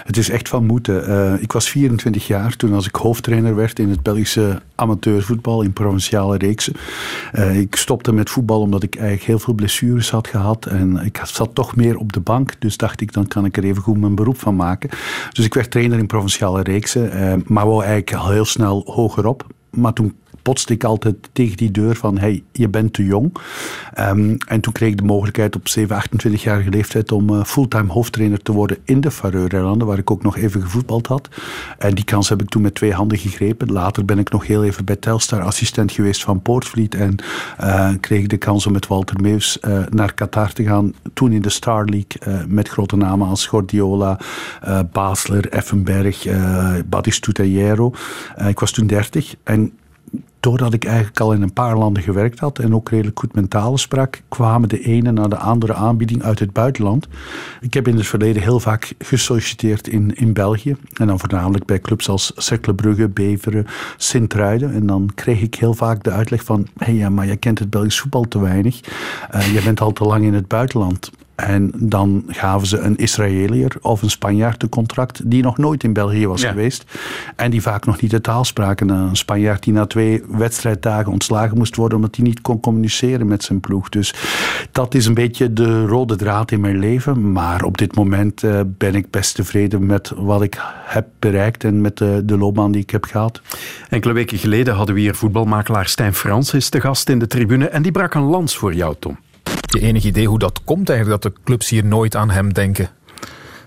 Het is echt van moeten. Uh, ik was 24 jaar toen als ik hoofdtrainer werd in het Belgische amateurvoetbal in provinciale reeksen. Uh, ik stopte met voetbal omdat ik eigenlijk heel veel blessures had gehad en ik zat toch meer op de bank. Dus dacht ik, dan kan ik er even goed mijn beroep van maken. Dus ik werd trainer in provinciale reeksen, uh, maar wou eigenlijk al heel snel hogerop. Maar toen botste ik altijd tegen die deur van hey, je bent te jong. Um, en toen kreeg ik de mogelijkheid op 7, 28-jarige leeftijd om uh, fulltime hoofdtrainer te worden in de Faroe-eilanden, waar ik ook nog even gevoetbald had. En die kans heb ik toen met twee handen gegrepen. Later ben ik nog heel even bij Telstar assistent geweest van Poortvliet en uh, kreeg ik de kans om met Walter Meus uh, naar Qatar te gaan. Toen in de Star League met grote namen als Gordiola, Basler, Effenberg, uh, Batistuta ik was toen 30 en doordat ik eigenlijk al in een paar landen gewerkt had en ook redelijk goed mentaal sprak, kwamen de ene na de andere aanbieding uit het buitenland. Ik heb in het verleden heel vaak gesolliciteerd in, in België. En dan voornamelijk bij clubs als Cercle Beveren, Sint-Truiden. En dan kreeg ik heel vaak de uitleg van, hé ja, maar jij kent het Belgisch voetbal te weinig. Uh, je bent al te lang in het buitenland. En dan gaven ze een Israëliër of een Spanjaard een contract die nog nooit in België was ja. geweest. En die vaak nog niet de taal spraken. Een Spanjaard die na twee wedstrijddagen ontslagen moest worden omdat hij niet kon communiceren met zijn ploeg. Dus dat is een beetje de rode draad in mijn leven. Maar op dit moment uh, ben ik best tevreden met wat ik heb bereikt en met de, de loopbaan die ik heb gehad. Enkele weken geleden hadden we hier voetbalmakelaar Stijn Francis te gast in de tribune. En die brak een lans voor jou, Tom je enig idee hoe dat komt eigenlijk, dat de clubs hier nooit aan hem denken?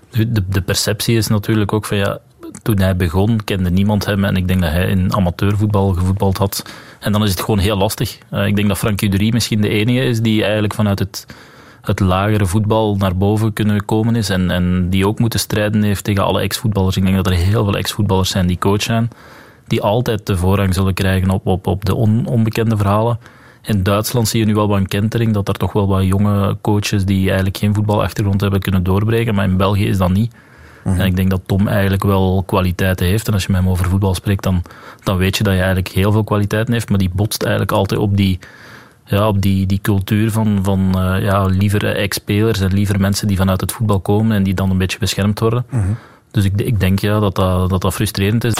De, de perceptie is natuurlijk ook van ja, toen hij begon kende niemand hem en ik denk dat hij in amateurvoetbal gevoetbald had. En dan is het gewoon heel lastig. Uh, ik denk dat Frank Uderie misschien de enige is die eigenlijk vanuit het, het lagere voetbal naar boven kunnen komen is en, en die ook moeten strijden heeft tegen alle ex-voetballers. Ik denk dat er heel veel ex-voetballers zijn die coach zijn, die altijd de voorrang zullen krijgen op, op, op de on, onbekende verhalen. In Duitsland zie je nu wel wat een kentering, dat er toch wel wat jonge coaches die eigenlijk geen voetbalachtergrond hebben kunnen doorbreken, maar in België is dat niet. Mm -hmm. En ik denk dat Tom eigenlijk wel kwaliteiten heeft. En als je met hem over voetbal spreekt, dan, dan weet je dat hij eigenlijk heel veel kwaliteiten heeft, maar die botst eigenlijk altijd op die, ja, op die, die cultuur van, van uh, ja, liever ex-spelers en liever mensen die vanuit het voetbal komen en die dan een beetje beschermd worden. Mm -hmm. Dus ik, ik denk ja, dat, dat, dat dat frustrerend is.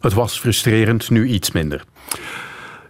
Het was frustrerend, nu iets minder.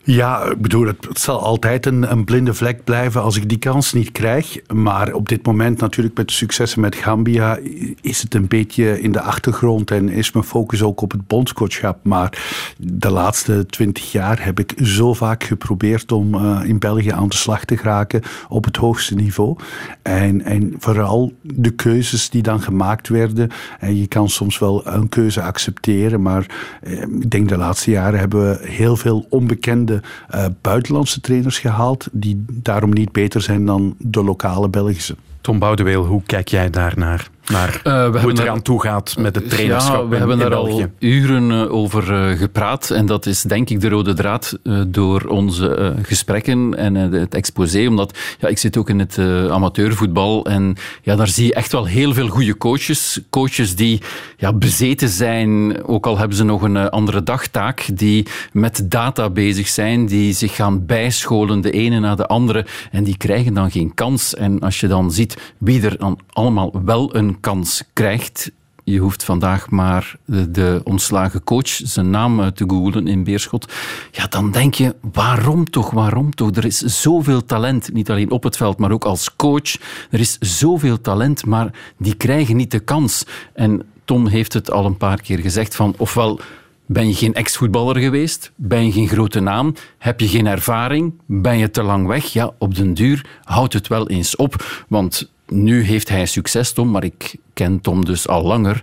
Ja, ik bedoel, het, zal altijd een, een, blinde vlek blijven als ik die kans niet krijg. Maar op dit moment natuurlijk met de successen met Gambia is het een beetje in de achtergrond en is mijn focus ook op het bondscoachschap. Maar de laatste twintig jaar heb ik zo vaak geprobeerd om uh, in België aan de slag te geraken op het hoogste niveau. En, en vooral de keuzes die dan gemaakt werden. En je kan soms wel een keuze accepteren, maar eh, ik denk de laatste jaren hebben we heel veel onbekende uh, buitenlandse trainers gehaald, die daarom niet beter zijn dan de lokale Belgische. Tom Boudeweel, hoe kijk jij daarnaar? Naar uh, hoe het eraan toe gaat met het trainerschap ja, we hebben daar al uren uh, over uh, gepraat. En dat is denk ik de rode draad door onze gesprekken en het exposé. Omdat ja, ik zit ook in het amateurvoetbal. En ja, daar zie je echt wel heel veel goede coaches. Coaches die ja, bezeten zijn, ook al hebben ze nog een andere dagtaak. Die met data bezig zijn, die zich gaan bijscholen, de ene na de andere. En die krijgen dan geen kans. En als je dan ziet wie er dan allemaal wel een kans krijgt. Je hoeft vandaag maar de, de ontslagen coach zijn naam te googlen in Beerschot. Ja, dan denk je, waarom toch, waarom toch? Er is zoveel talent, niet alleen op het veld, maar ook als coach. Er is zoveel talent, maar die krijgen niet de kans. En Tom heeft het al een paar keer gezegd van, ofwel ben je geen ex-voetballer geweest? Ben je geen grote naam? Heb je geen ervaring? Ben je te lang weg? Ja, op den duur houdt het wel eens op. Want nu heeft hij succes, Tom, maar ik ken Tom dus al langer.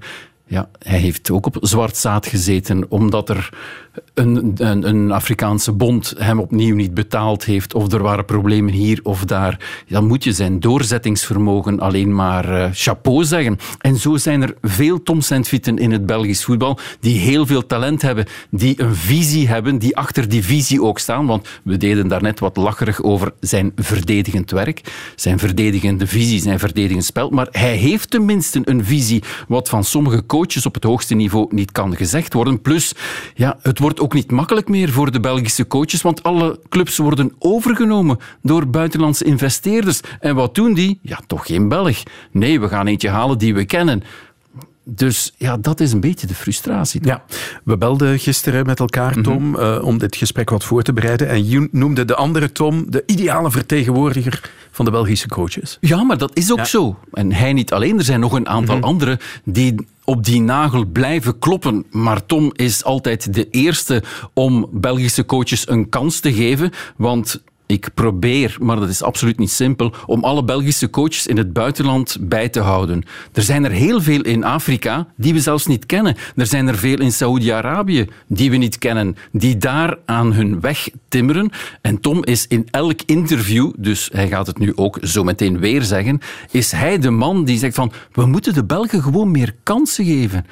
Ja, hij heeft ook op zwart zaad gezeten, omdat er een, een, een, Afrikaanse bond hem opnieuw niet betaald heeft, of er waren problemen hier of daar, dan moet je zijn doorzettingsvermogen alleen maar uh, chapeau zeggen. En zo zijn er veel Tom in het Belgisch voetbal, die heel veel talent hebben, die een visie hebben, die achter die visie ook staan. Want we deden daarnet wat lacherig over zijn verdedigend werk, zijn verdedigende visie, zijn verdedigend spel. Maar hij heeft tenminste een visie, wat van sommige coaches op het hoogste niveau niet kan gezegd worden. Plus, ja, het wordt ook niet makkelijk meer voor de Belgische coaches, want alle clubs worden overgenomen door buitenlandse investeerders. En wat doen die? Ja, toch geen Belg. Nee, we gaan eentje halen die we kennen. Dus ja, dat is een beetje de frustratie. Ja, we belden gisteren met elkaar, mhm. Tom, uh, om dit gesprek wat voor te bereiden. En je noemde de andere Tom de ideale vertegenwoordiger van de Belgische coaches. Ja, maar dat is ook zo. En hij niet alleen, er zijn nog een aantal mm anderen die op die nagel blijven kloppen. Maar Tom is altijd de eerste om Belgische coaches een kans te geven. Want ik probeer, maar dat is absoluut niet simpel, om alle Belgische coaches in het buitenland bij te houden. Er zijn er heel veel in Afrika die we zelfs niet kennen. Er zijn er veel in Saoedi-Arabië die we niet kennen, die daar aan hun weg timmeren. En Tom is in elk interview, dus hij gaat het nu ook zo meteen weer zeggen, is hij de man die zegt van we moeten de Belgen gewoon meer kansen geven.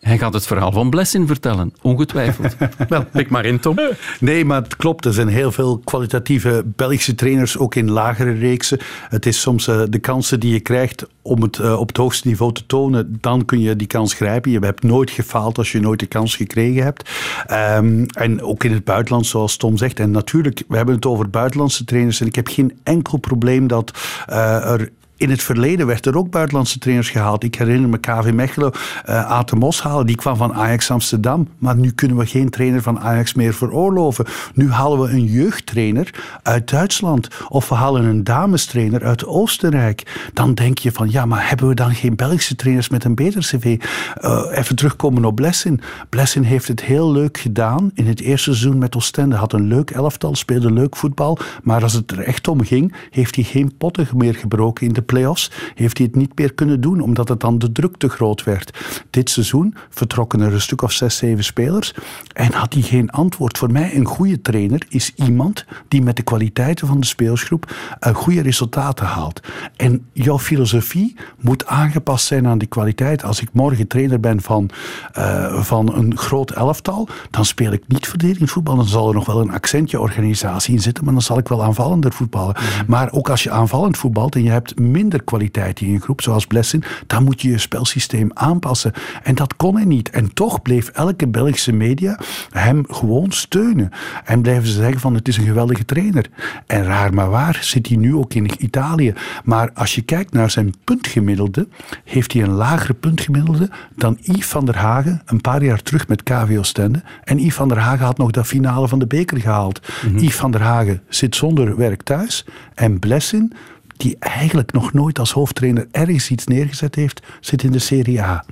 Hij gaat het verhaal van Blessin vertellen, ongetwijfeld. Wel, pik maar in, Tom. Nee, maar het klopt. Er zijn heel veel kwalitatieve Belgische trainers, ook in lagere reeksen. Het is soms uh, de kansen die je krijgt om het uh, op het hoogste niveau te tonen, dan kun je die kans grijpen. Je hebt nooit gefaald als je nooit de kans gekregen hebt. Um, en ook in het buitenland, zoals Tom zegt. En natuurlijk, we hebben het over buitenlandse trainers. En ik heb geen enkel probleem dat uh, er in het verleden werd er ook buitenlandse trainers gehaald. Ik herinner me KV Mechelen, uh, Aten Moshalen, die kwam van Ajax Amsterdam. Maar nu kunnen we geen trainer van Ajax meer veroorloven. Nu halen we een jeugdtrainer uit Duitsland. Of we halen een damestrainer uit Oostenrijk. Dan denk je van, ja, maar hebben we dan geen Belgische trainers met een beter cv? Uh, even terugkomen op Blessin. Blessin heeft het heel leuk gedaan. In het eerste seizoen met Oostende had een leuk elftal, speelde leuk voetbal. Maar als het er echt om ging, heeft hij geen potten meer gebroken in de playoffs heeft hij het niet meer kunnen doen, omdat het dan de druk te groot werd. Dit seizoen vertrokken er een stuk of zes, zeven spelers en had hij geen antwoord. Voor mij een goede trainer is iemand die met de kwaliteiten van de speelsgroep een goede resultaten haalt. En jouw filosofie moet aangepast zijn aan die kwaliteit. Als ik morgen trainer ben van, uh, van een groot elftal, dan speel ik niet verdedigend voetbal. Dan zal er nog wel een accentje organisatie in zitten, maar dan zal ik wel aanvallender voetballen. Mhm. Maar ook als je aanvallend voetbalt en je hebt minder kwaliteit in je groep, zoals Blessing, dan moet je je spelsysteem aanpassen. En dat kon hij niet. En toch bleef elke Belgische media hem gewoon steunen. En blijven ze zeggen van het is een geweldige trainer. En raar maar waar zit hij nu ook in Italië. Maar als je kijkt naar zijn puntgemiddelde, heeft hij een lager puntgemiddelde dan Yves van der Hagen een paar jaar terug met KV Oostende. En Yves van der Hagen had nog de finale van de beker gehaald. Yves van der Hagen zit zonder werk thuis. En Blessin, die eigenlijk nog nooit als hoofdtrainer ergens iets neergezet heeft, zit in de Serie A.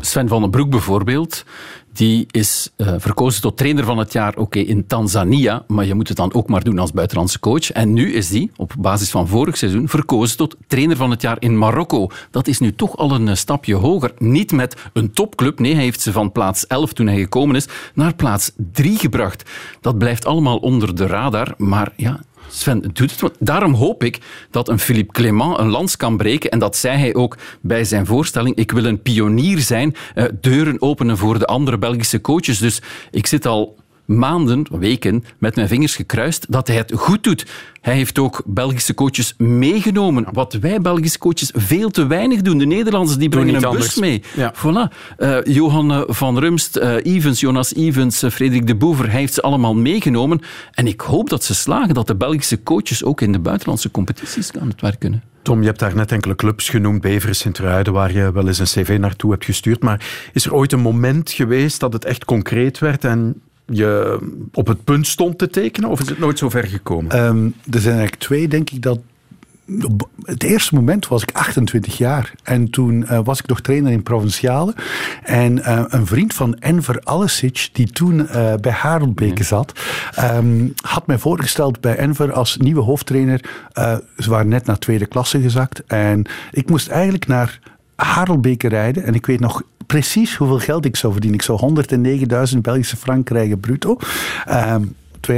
Sven van den Broek bijvoorbeeld, die is uh, verkozen tot trainer van het jaar oké, in Tanzania, maar je moet het dan ook maar doen als buitenlandse coach. En nu is die, op basis van vorig seizoen, verkozen tot trainer van het jaar in Marokko. Dat is nu toch al een uh, stapje hoger. Niet met een topclub, nee, hij heeft ze van plaats 11 toen hij gekomen is, naar plaats 3 gebracht. Dat blijft allemaal onder de radar, maar ja, Sven doet het. Daarom hoop ik dat een Philippe Clément een lans kan breken. En dat zei hij ook bij zijn voorstelling. Ik wil een pionier zijn, uh, deuren openen voor de andere Belgische coaches. Dus ik zit al maanden, weken, met mijn vingers gekruist dat hij het goed doet. Hij heeft ook Belgische coaches meegenomen. Wat wij Belgische coaches veel te weinig doen. De Nederlanders die brengen een bus mee. Ja. Voilà. Uh, Johan van Rumst, uh, Evans, Jonas Evans, uh, Frederik de Boever, hij heeft ze allemaal meegenomen. En ik hoop dat ze slagen, dat de Belgische coaches ook in de buitenlandse competities aan het werk kunnen. Tom, je hebt daar net enkele clubs genoemd, Beveren, Sint-Truiden, waar je wel eens een cv naartoe hebt gestuurd. Maar is er ooit een moment geweest dat het echt concreet werd en je op het punt stond te tekenen? Of is het nooit zo ver gekomen? Um, er zijn eigenlijk twee, denk ik, dat het eerste moment was ik 28 jaar. En toen uh, was ik nog trainer in Provinciale. En uh, een vriend van Enver Alesic, die toen uh, bij Harelbeke zat, um, had mij voorgesteld bij Enver als nieuwe hoofdtrainer. ze waren net naar tweede klasse gezakt. En ik moest eigenlijk naar Harelbeke rijden. En ik weet nog precies hoeveel geld ik zou verdienen. Ik zou 109.000 Belgische frank krijgen bruto. Um, 2.500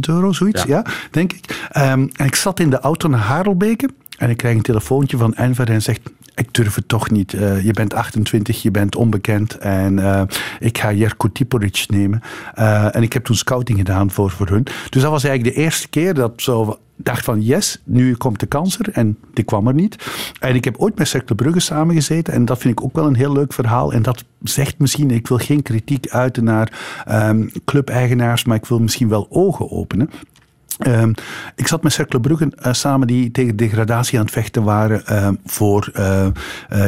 euro, zoiets, ja, ja denk ik. Um, en ik zat in de auto naar Harelbeke en ik krijg een telefoontje van Enver en zegt ik durf het toch niet. Uh, je bent 28, je bent onbekend en uh, ik ga Jerko Tiporic nemen. Uh, en ik heb toen scouting gedaan voor, voor hun. Dus dat was eigenlijk de eerste keer dat zo dacht van yes, nu komt de kans er. En die kwam er niet. En ik heb ooit met Cercle Brugge samengezeten. En dat vind ik ook wel een heel leuk verhaal. En dat zegt misschien, ik wil geen kritiek uiten naar um, clubeigenaars, maar ik wil misschien wel ogen openen. Um, ik zat met Cercle Brugge uh, samen die tegen degradatie aan het vechten waren uh, voor uh,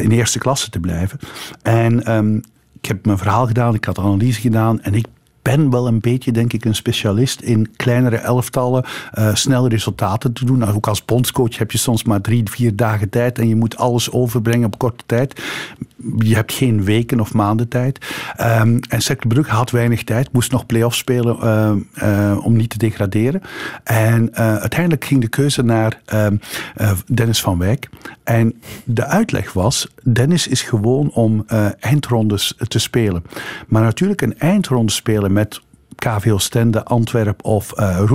in de eerste klasse te blijven. En um, ik heb mijn verhaal gedaan, ik had analyse gedaan en ik ben wel een beetje, denk ik, een specialist in kleinere elftallen uh, snelle resultaten te doen. Nou, ook als bondscoach heb je soms maar drie, vier dagen tijd en je moet alles overbrengen op korte tijd. Je hebt geen weken of maanden tijd. Um, en Cercle had weinig tijd, moest nog play-offs spelen uh, uh, om niet te degraderen. En uiteindelijk ging de keuze naar Dennis van Wijk. En de uitleg was, Dennis is gewoon om eindrondes te spelen. Maar natuurlijk een eindronde spelen met KV Oostende, Antwerp of uh,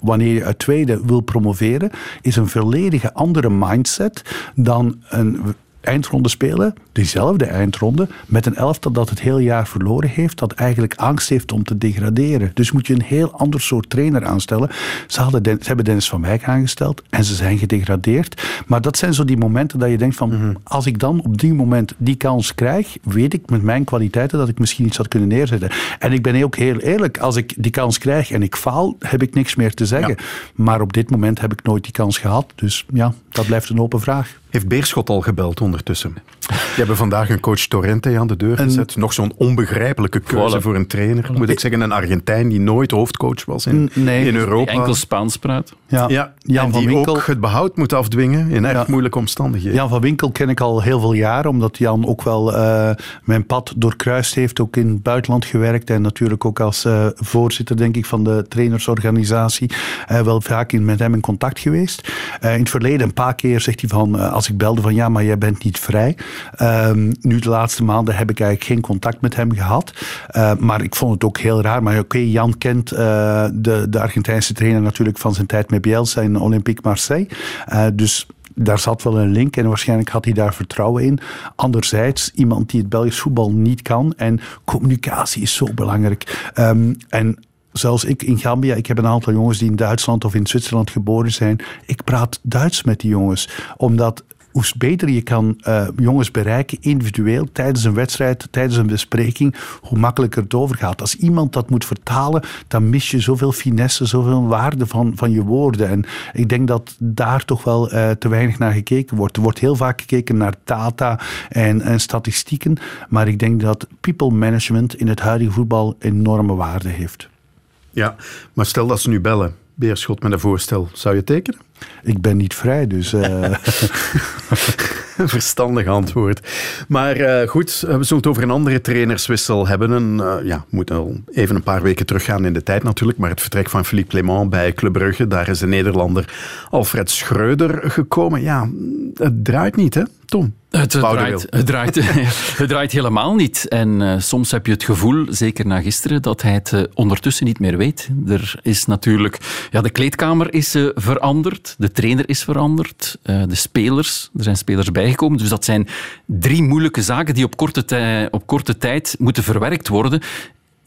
wanneer je uit tweede wil promoveren, is een volledige andere mindset dan een eindronde spelen, diezelfde eindronde, met een elftal dat het hele jaar verloren heeft, dat eigenlijk angst heeft om te degraderen. Dus moet je een heel ander soort trainer aanstellen. Ze, hadden ze hebben Dennis van Wijk aangesteld en ze zijn gedegradeerd. Maar dat zijn zo die momenten dat je denkt van, mm-hmm. als ik dan op die moment die kans krijg, weet ik met mijn kwaliteiten dat ik misschien iets had kunnen neerzetten. En ik ben ook heel eerlijk, als ik die kans krijg en ik faal, heb ik niks meer te zeggen. Ja. Maar op dit moment heb ik nooit die kans gehad. Dus ja, dat blijft een open vraag. Heeft Beerschot al gebeld ondertussen? Die hebben vandaag een coach Torrente aan de deur gezet. Nog zo'n onbegrijpelijke keuze voilà. voor een trainer. Moet ik zeggen, een Argentijn die nooit hoofdcoach was in, nee, in Europa. Die enkel Spaans praat. Ja, ja Jan en van die Winkel. ook het behoud moet afdwingen in echt ja. moeilijke omstandigheden. Jan van Winkel ken ik al heel veel jaren, omdat Jan ook wel uh, mijn pad doorkruist heeft. Ook in het buitenland gewerkt en natuurlijk ook als uh, voorzitter, denk ik, van de trainersorganisatie. Uh, wel vaak in, met hem in contact geweest. in het verleden een paar keer zegt hij van, als ik belde van ja, maar jij bent niet vrij. Um, nu de laatste maanden heb ik eigenlijk geen contact met hem gehad. Uh, maar ik vond het ook heel raar. Maar oké, Jan kent uh, de, de Argentijnse trainer natuurlijk van zijn tijd met Bielsa in Olympique Marseille. Uh, dus daar zat wel een link en waarschijnlijk had hij daar vertrouwen in. Anderzijds, iemand die het Belgisch voetbal niet kan en communicatie is zo belangrijk. Um, en zelfs ik in Gambia, ik heb een aantal jongens die in Duitsland of in Zwitserland geboren zijn. Ik praat Duits met die jongens, omdat hoe beter je kan uh, jongens bereiken, individueel, tijdens een wedstrijd, tijdens een bespreking, hoe makkelijker het overgaat. Als iemand dat moet vertalen, dan mis je zoveel finesse, zoveel waarde van, van je woorden. En ik denk dat daar toch wel uh, te weinig naar gekeken wordt. Er wordt heel vaak gekeken naar data en, en statistieken, maar ik denk dat people management in het huidige voetbal enorme waarde heeft. Ja, maar stel dat ze nu bellen, Beerschot met een voorstel, zou je tekenen? Ik ben niet vrij, dus. Uh... Verstandig antwoord. Maar uh, goed, we zullen het over een andere trainerswissel hebben. Een, uh, ja, moet al even een paar weken teruggaan in de tijd natuurlijk. Maar het vertrek van Philippe Clement bij Club Brugge, daar is de Nederlander Alfred Schreuder gekomen. Ja, het draait niet, hè, Tom? Het, draait, het, draait, het draait helemaal niet. En uh, soms heb je het gevoel, zeker na gisteren, dat hij het uh, ondertussen niet meer weet. Er is natuurlijk... Ja, de kleedkamer is uh, veranderd. De trainer is veranderd. de spelers, er zijn spelers bijgekomen. Dus dat zijn drie moeilijke zaken die op korte, op korte tijd moeten verwerkt worden.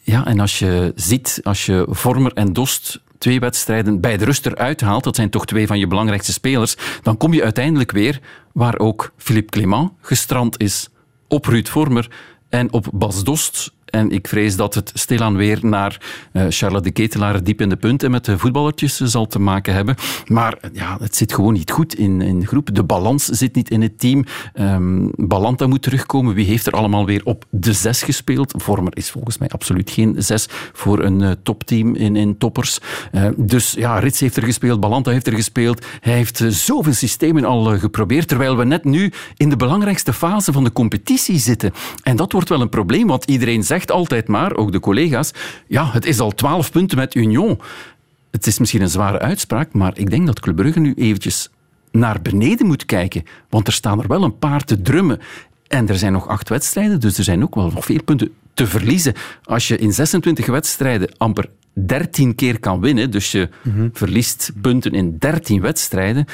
Ja, en als je ziet, als je Vormer en Dost twee wedstrijden bij de rust eruit haalt, dat zijn toch twee van je belangrijkste spelers, dan kom je uiteindelijk weer waar ook Philippe Clément gestrand is. Op Ruud Vormer en op Bas Dost. En ik vrees dat het stilaan weer naar uh, Charlotte de Ketelaar diep in de punten met de voetballertjes zal te maken hebben. Maar ja, het zit gewoon niet goed in, in de groep. De balans zit niet in het team. Um, Balanta moet terugkomen. Wie heeft er allemaal weer op de zes gespeeld? Vormer is volgens mij absoluut geen zes voor een uh, topteam in, in toppers. Dus ja, Rits heeft er gespeeld, Balanta heeft er gespeeld. Hij heeft zoveel systemen al geprobeerd, terwijl we net nu in de belangrijkste fase van de competitie zitten. En dat wordt wel een probleem, want iedereen zegt zegt altijd maar, ook de collega's, ja, het is al twaalf punten met Union. Het is misschien een zware uitspraak, maar ik denk dat Club Brugge nu eventjes naar beneden moet kijken. Want er staan er wel een paar te drummen. En er zijn nog acht wedstrijden, dus er zijn ook wel nog veel punten te verliezen. Als je in 26 wedstrijden amper 13 keer kan winnen, dus je mhm. verliest punten in 13 wedstrijden,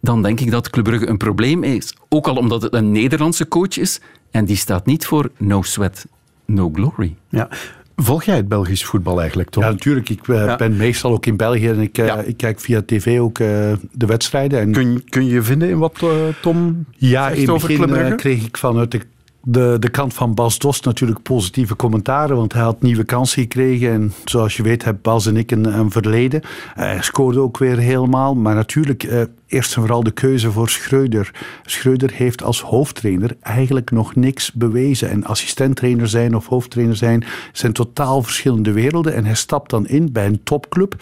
dan denk ik dat Club Brugge een probleem is. Ook al omdat het een Nederlandse coach is en die staat niet voor no sweat, no glory. Ja. Volg jij het Belgisch voetbal eigenlijk, toch? Ja, natuurlijk. Ik uh, ben meestal ook in België en ik, uh, ja. ik kijk via tv ook uh, de wedstrijden. En kun, kun je vinden in wat Tom ja, zegt in over begin, kreeg ik vanuit de de, de kant van Bas Dost natuurlijk positieve commentaren, want hij had nieuwe kansen gekregen. En zoals je weet hebben Bas en ik een, een verleden. Hij scoorde ook weer helemaal. Maar natuurlijk, eh, eerst en vooral de keuze voor Schreuder. Schreuder heeft als hoofdtrainer eigenlijk nog niks bewezen. En assistenttrainer zijn of hoofdtrainer zijn, zijn totaal verschillende werelden. En hij stapt dan in bij een topclub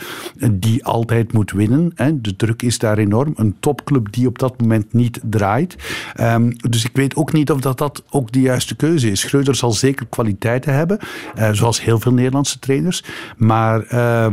die altijd moet winnen. De druk is daar enorm. Een topclub die op dat moment niet draait. Um, dus ik weet ook niet of dat, dat ook de juiste keuze is. Schreuder zal zeker kwaliteiten hebben, uh, zoals heel veel Nederlandse trainers. Maar. Uh,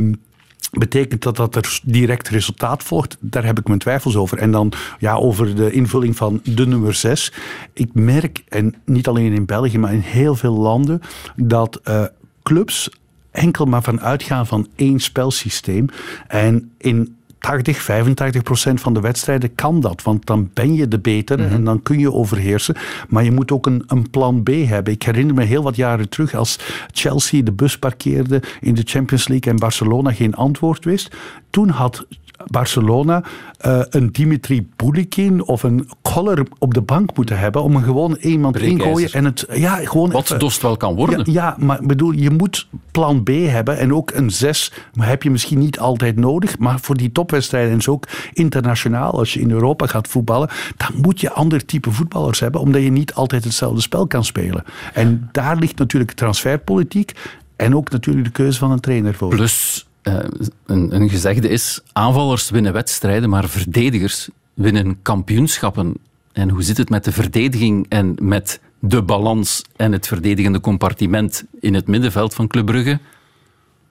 Betekent dat dat er direct resultaat volgt? Daar heb ik mijn twijfels over. En dan ja, over de invulling van de nummer 6. Ik merk, en niet alleen in België, maar in heel veel landen, dat uh, clubs enkel maar van uitgaan van één spelsysteem. En in 80, 85 procent van de wedstrijden kan dat. Want dan ben je de betere mhm. en dan kun je overheersen. Maar je moet ook een, een plan B hebben. Ik herinner me heel wat jaren terug als Chelsea de bus parkeerde in de Champions League en Barcelona geen antwoord wist. Toen had Barcelona uh, een Dimitri Boulikin of een Koller op de bank moeten hebben om een gewoon iemand ingooien en het ja gewoon wat even, Dost wel kan worden. Ja, ja, maar bedoel je moet plan B hebben en ook een 6 heb je misschien niet altijd nodig, maar voor die topwedstrijden en zo ook internationaal als je in Europa gaat voetballen, dan moet je ander type voetballers hebben omdat je niet altijd hetzelfde spel kan spelen. En daar ligt natuurlijk transferpolitiek en ook natuurlijk de keuze van een trainer voor. Plus uh, een, een gezegde is: aanvallers winnen wedstrijden, maar verdedigers winnen kampioenschappen. En hoe zit het met de verdediging en met de balans en het verdedigende compartiment in het middenveld van Club Brugge?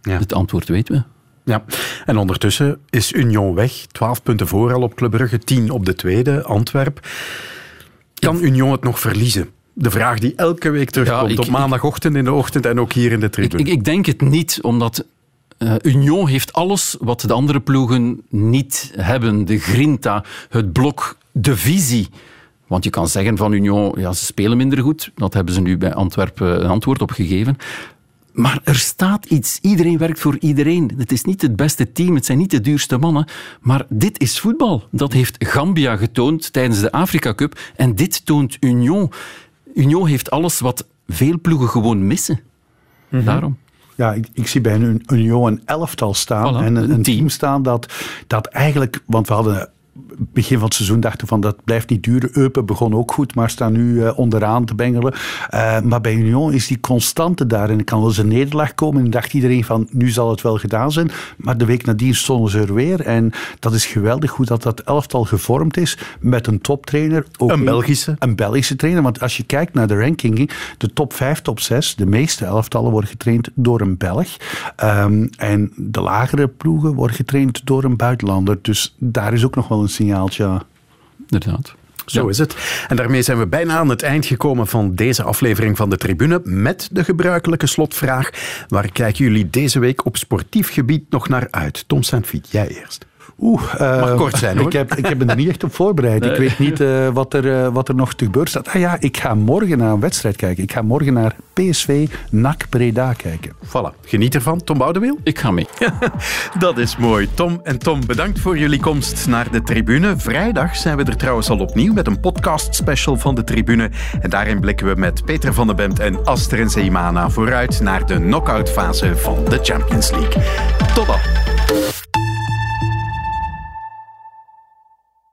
Ja. Het antwoord weten we. Ja, en ondertussen is Union weg. 12 punten voor al op Club Brugge, 10 op de tweede, Antwerp. Kan Union het nog verliezen? De vraag die elke week terugkomt, ja, op maandagochtend in de ochtend en ook hier in de tribune. Ik, ik, ik denk het niet, omdat uh, Union heeft alles wat de andere ploegen niet hebben. De grinta, het blok, de visie. Want je kan zeggen van Union, ja, ze spelen minder goed. Dat hebben ze nu bij Antwerpen een antwoord op gegeven. Maar er staat iets. Iedereen werkt voor iedereen. Het is niet het beste team, het zijn niet de duurste mannen. Maar dit is voetbal. Dat heeft Gambia getoond tijdens de Afrika Cup. En dit toont Union. Union heeft alles wat veel ploegen gewoon missen. Daarom. Ja, ik, ik zie bij een Union een elftal staan Voilà, en een, een een team. team staan dat, dat eigenlijk, want we hadden begin van het seizoen dachten van dat blijft niet duren. Eupen begon ook goed, maar staan nu eh, onderaan te bengelen. Eh, maar bij Union is die constante daar en er kan wel eens een nederlaag komen. En dacht iedereen van nu zal het wel gedaan zijn. Maar de week nadien stonden ze er weer. En dat is geweldig hoe dat, dat elftal gevormd is met een toptrainer. Ook Een Belgische. Een Belgische trainer. Want als je kijkt naar de ranking, de top 5, top 6, de meeste elftallen worden getraind door een Belg. Ehm, en de lagere ploegen worden getraind door een buitenlander. Dus daar is ook nog wel een signaaltje. ja. Inderdaad. Zo Ja. is het. En daarmee zijn we bijna aan het eind gekomen van deze aflevering van de Tribune met de gebruikelijke slotvraag. Waar kijken jullie deze week op sportief gebied nog naar uit? Tom Saint-Fiet, jij eerst. Oeh, eh, Mag kort zijn, hoor. Ik heb, ik heb me er niet echt op voorbereid. Ik weet niet eh, wat, er, eh, wat er nog te gebeuren staat. Ah ja, ik ga morgen naar een wedstrijd kijken. Ik ga morgen naar PSV NAC Breda kijken. Voilà, geniet ervan. Tom Boudeweel? Ik ga mee. Dat is mooi. Tom en Tom, bedankt voor jullie komst naar de tribune. Vrijdag zijn we er trouwens al opnieuw met een podcast special van de tribune. En daarin blikken we met Peter van den Bemt en Aster en Zeemana vooruit naar de knock-outfase van de Champions League. Tot dan.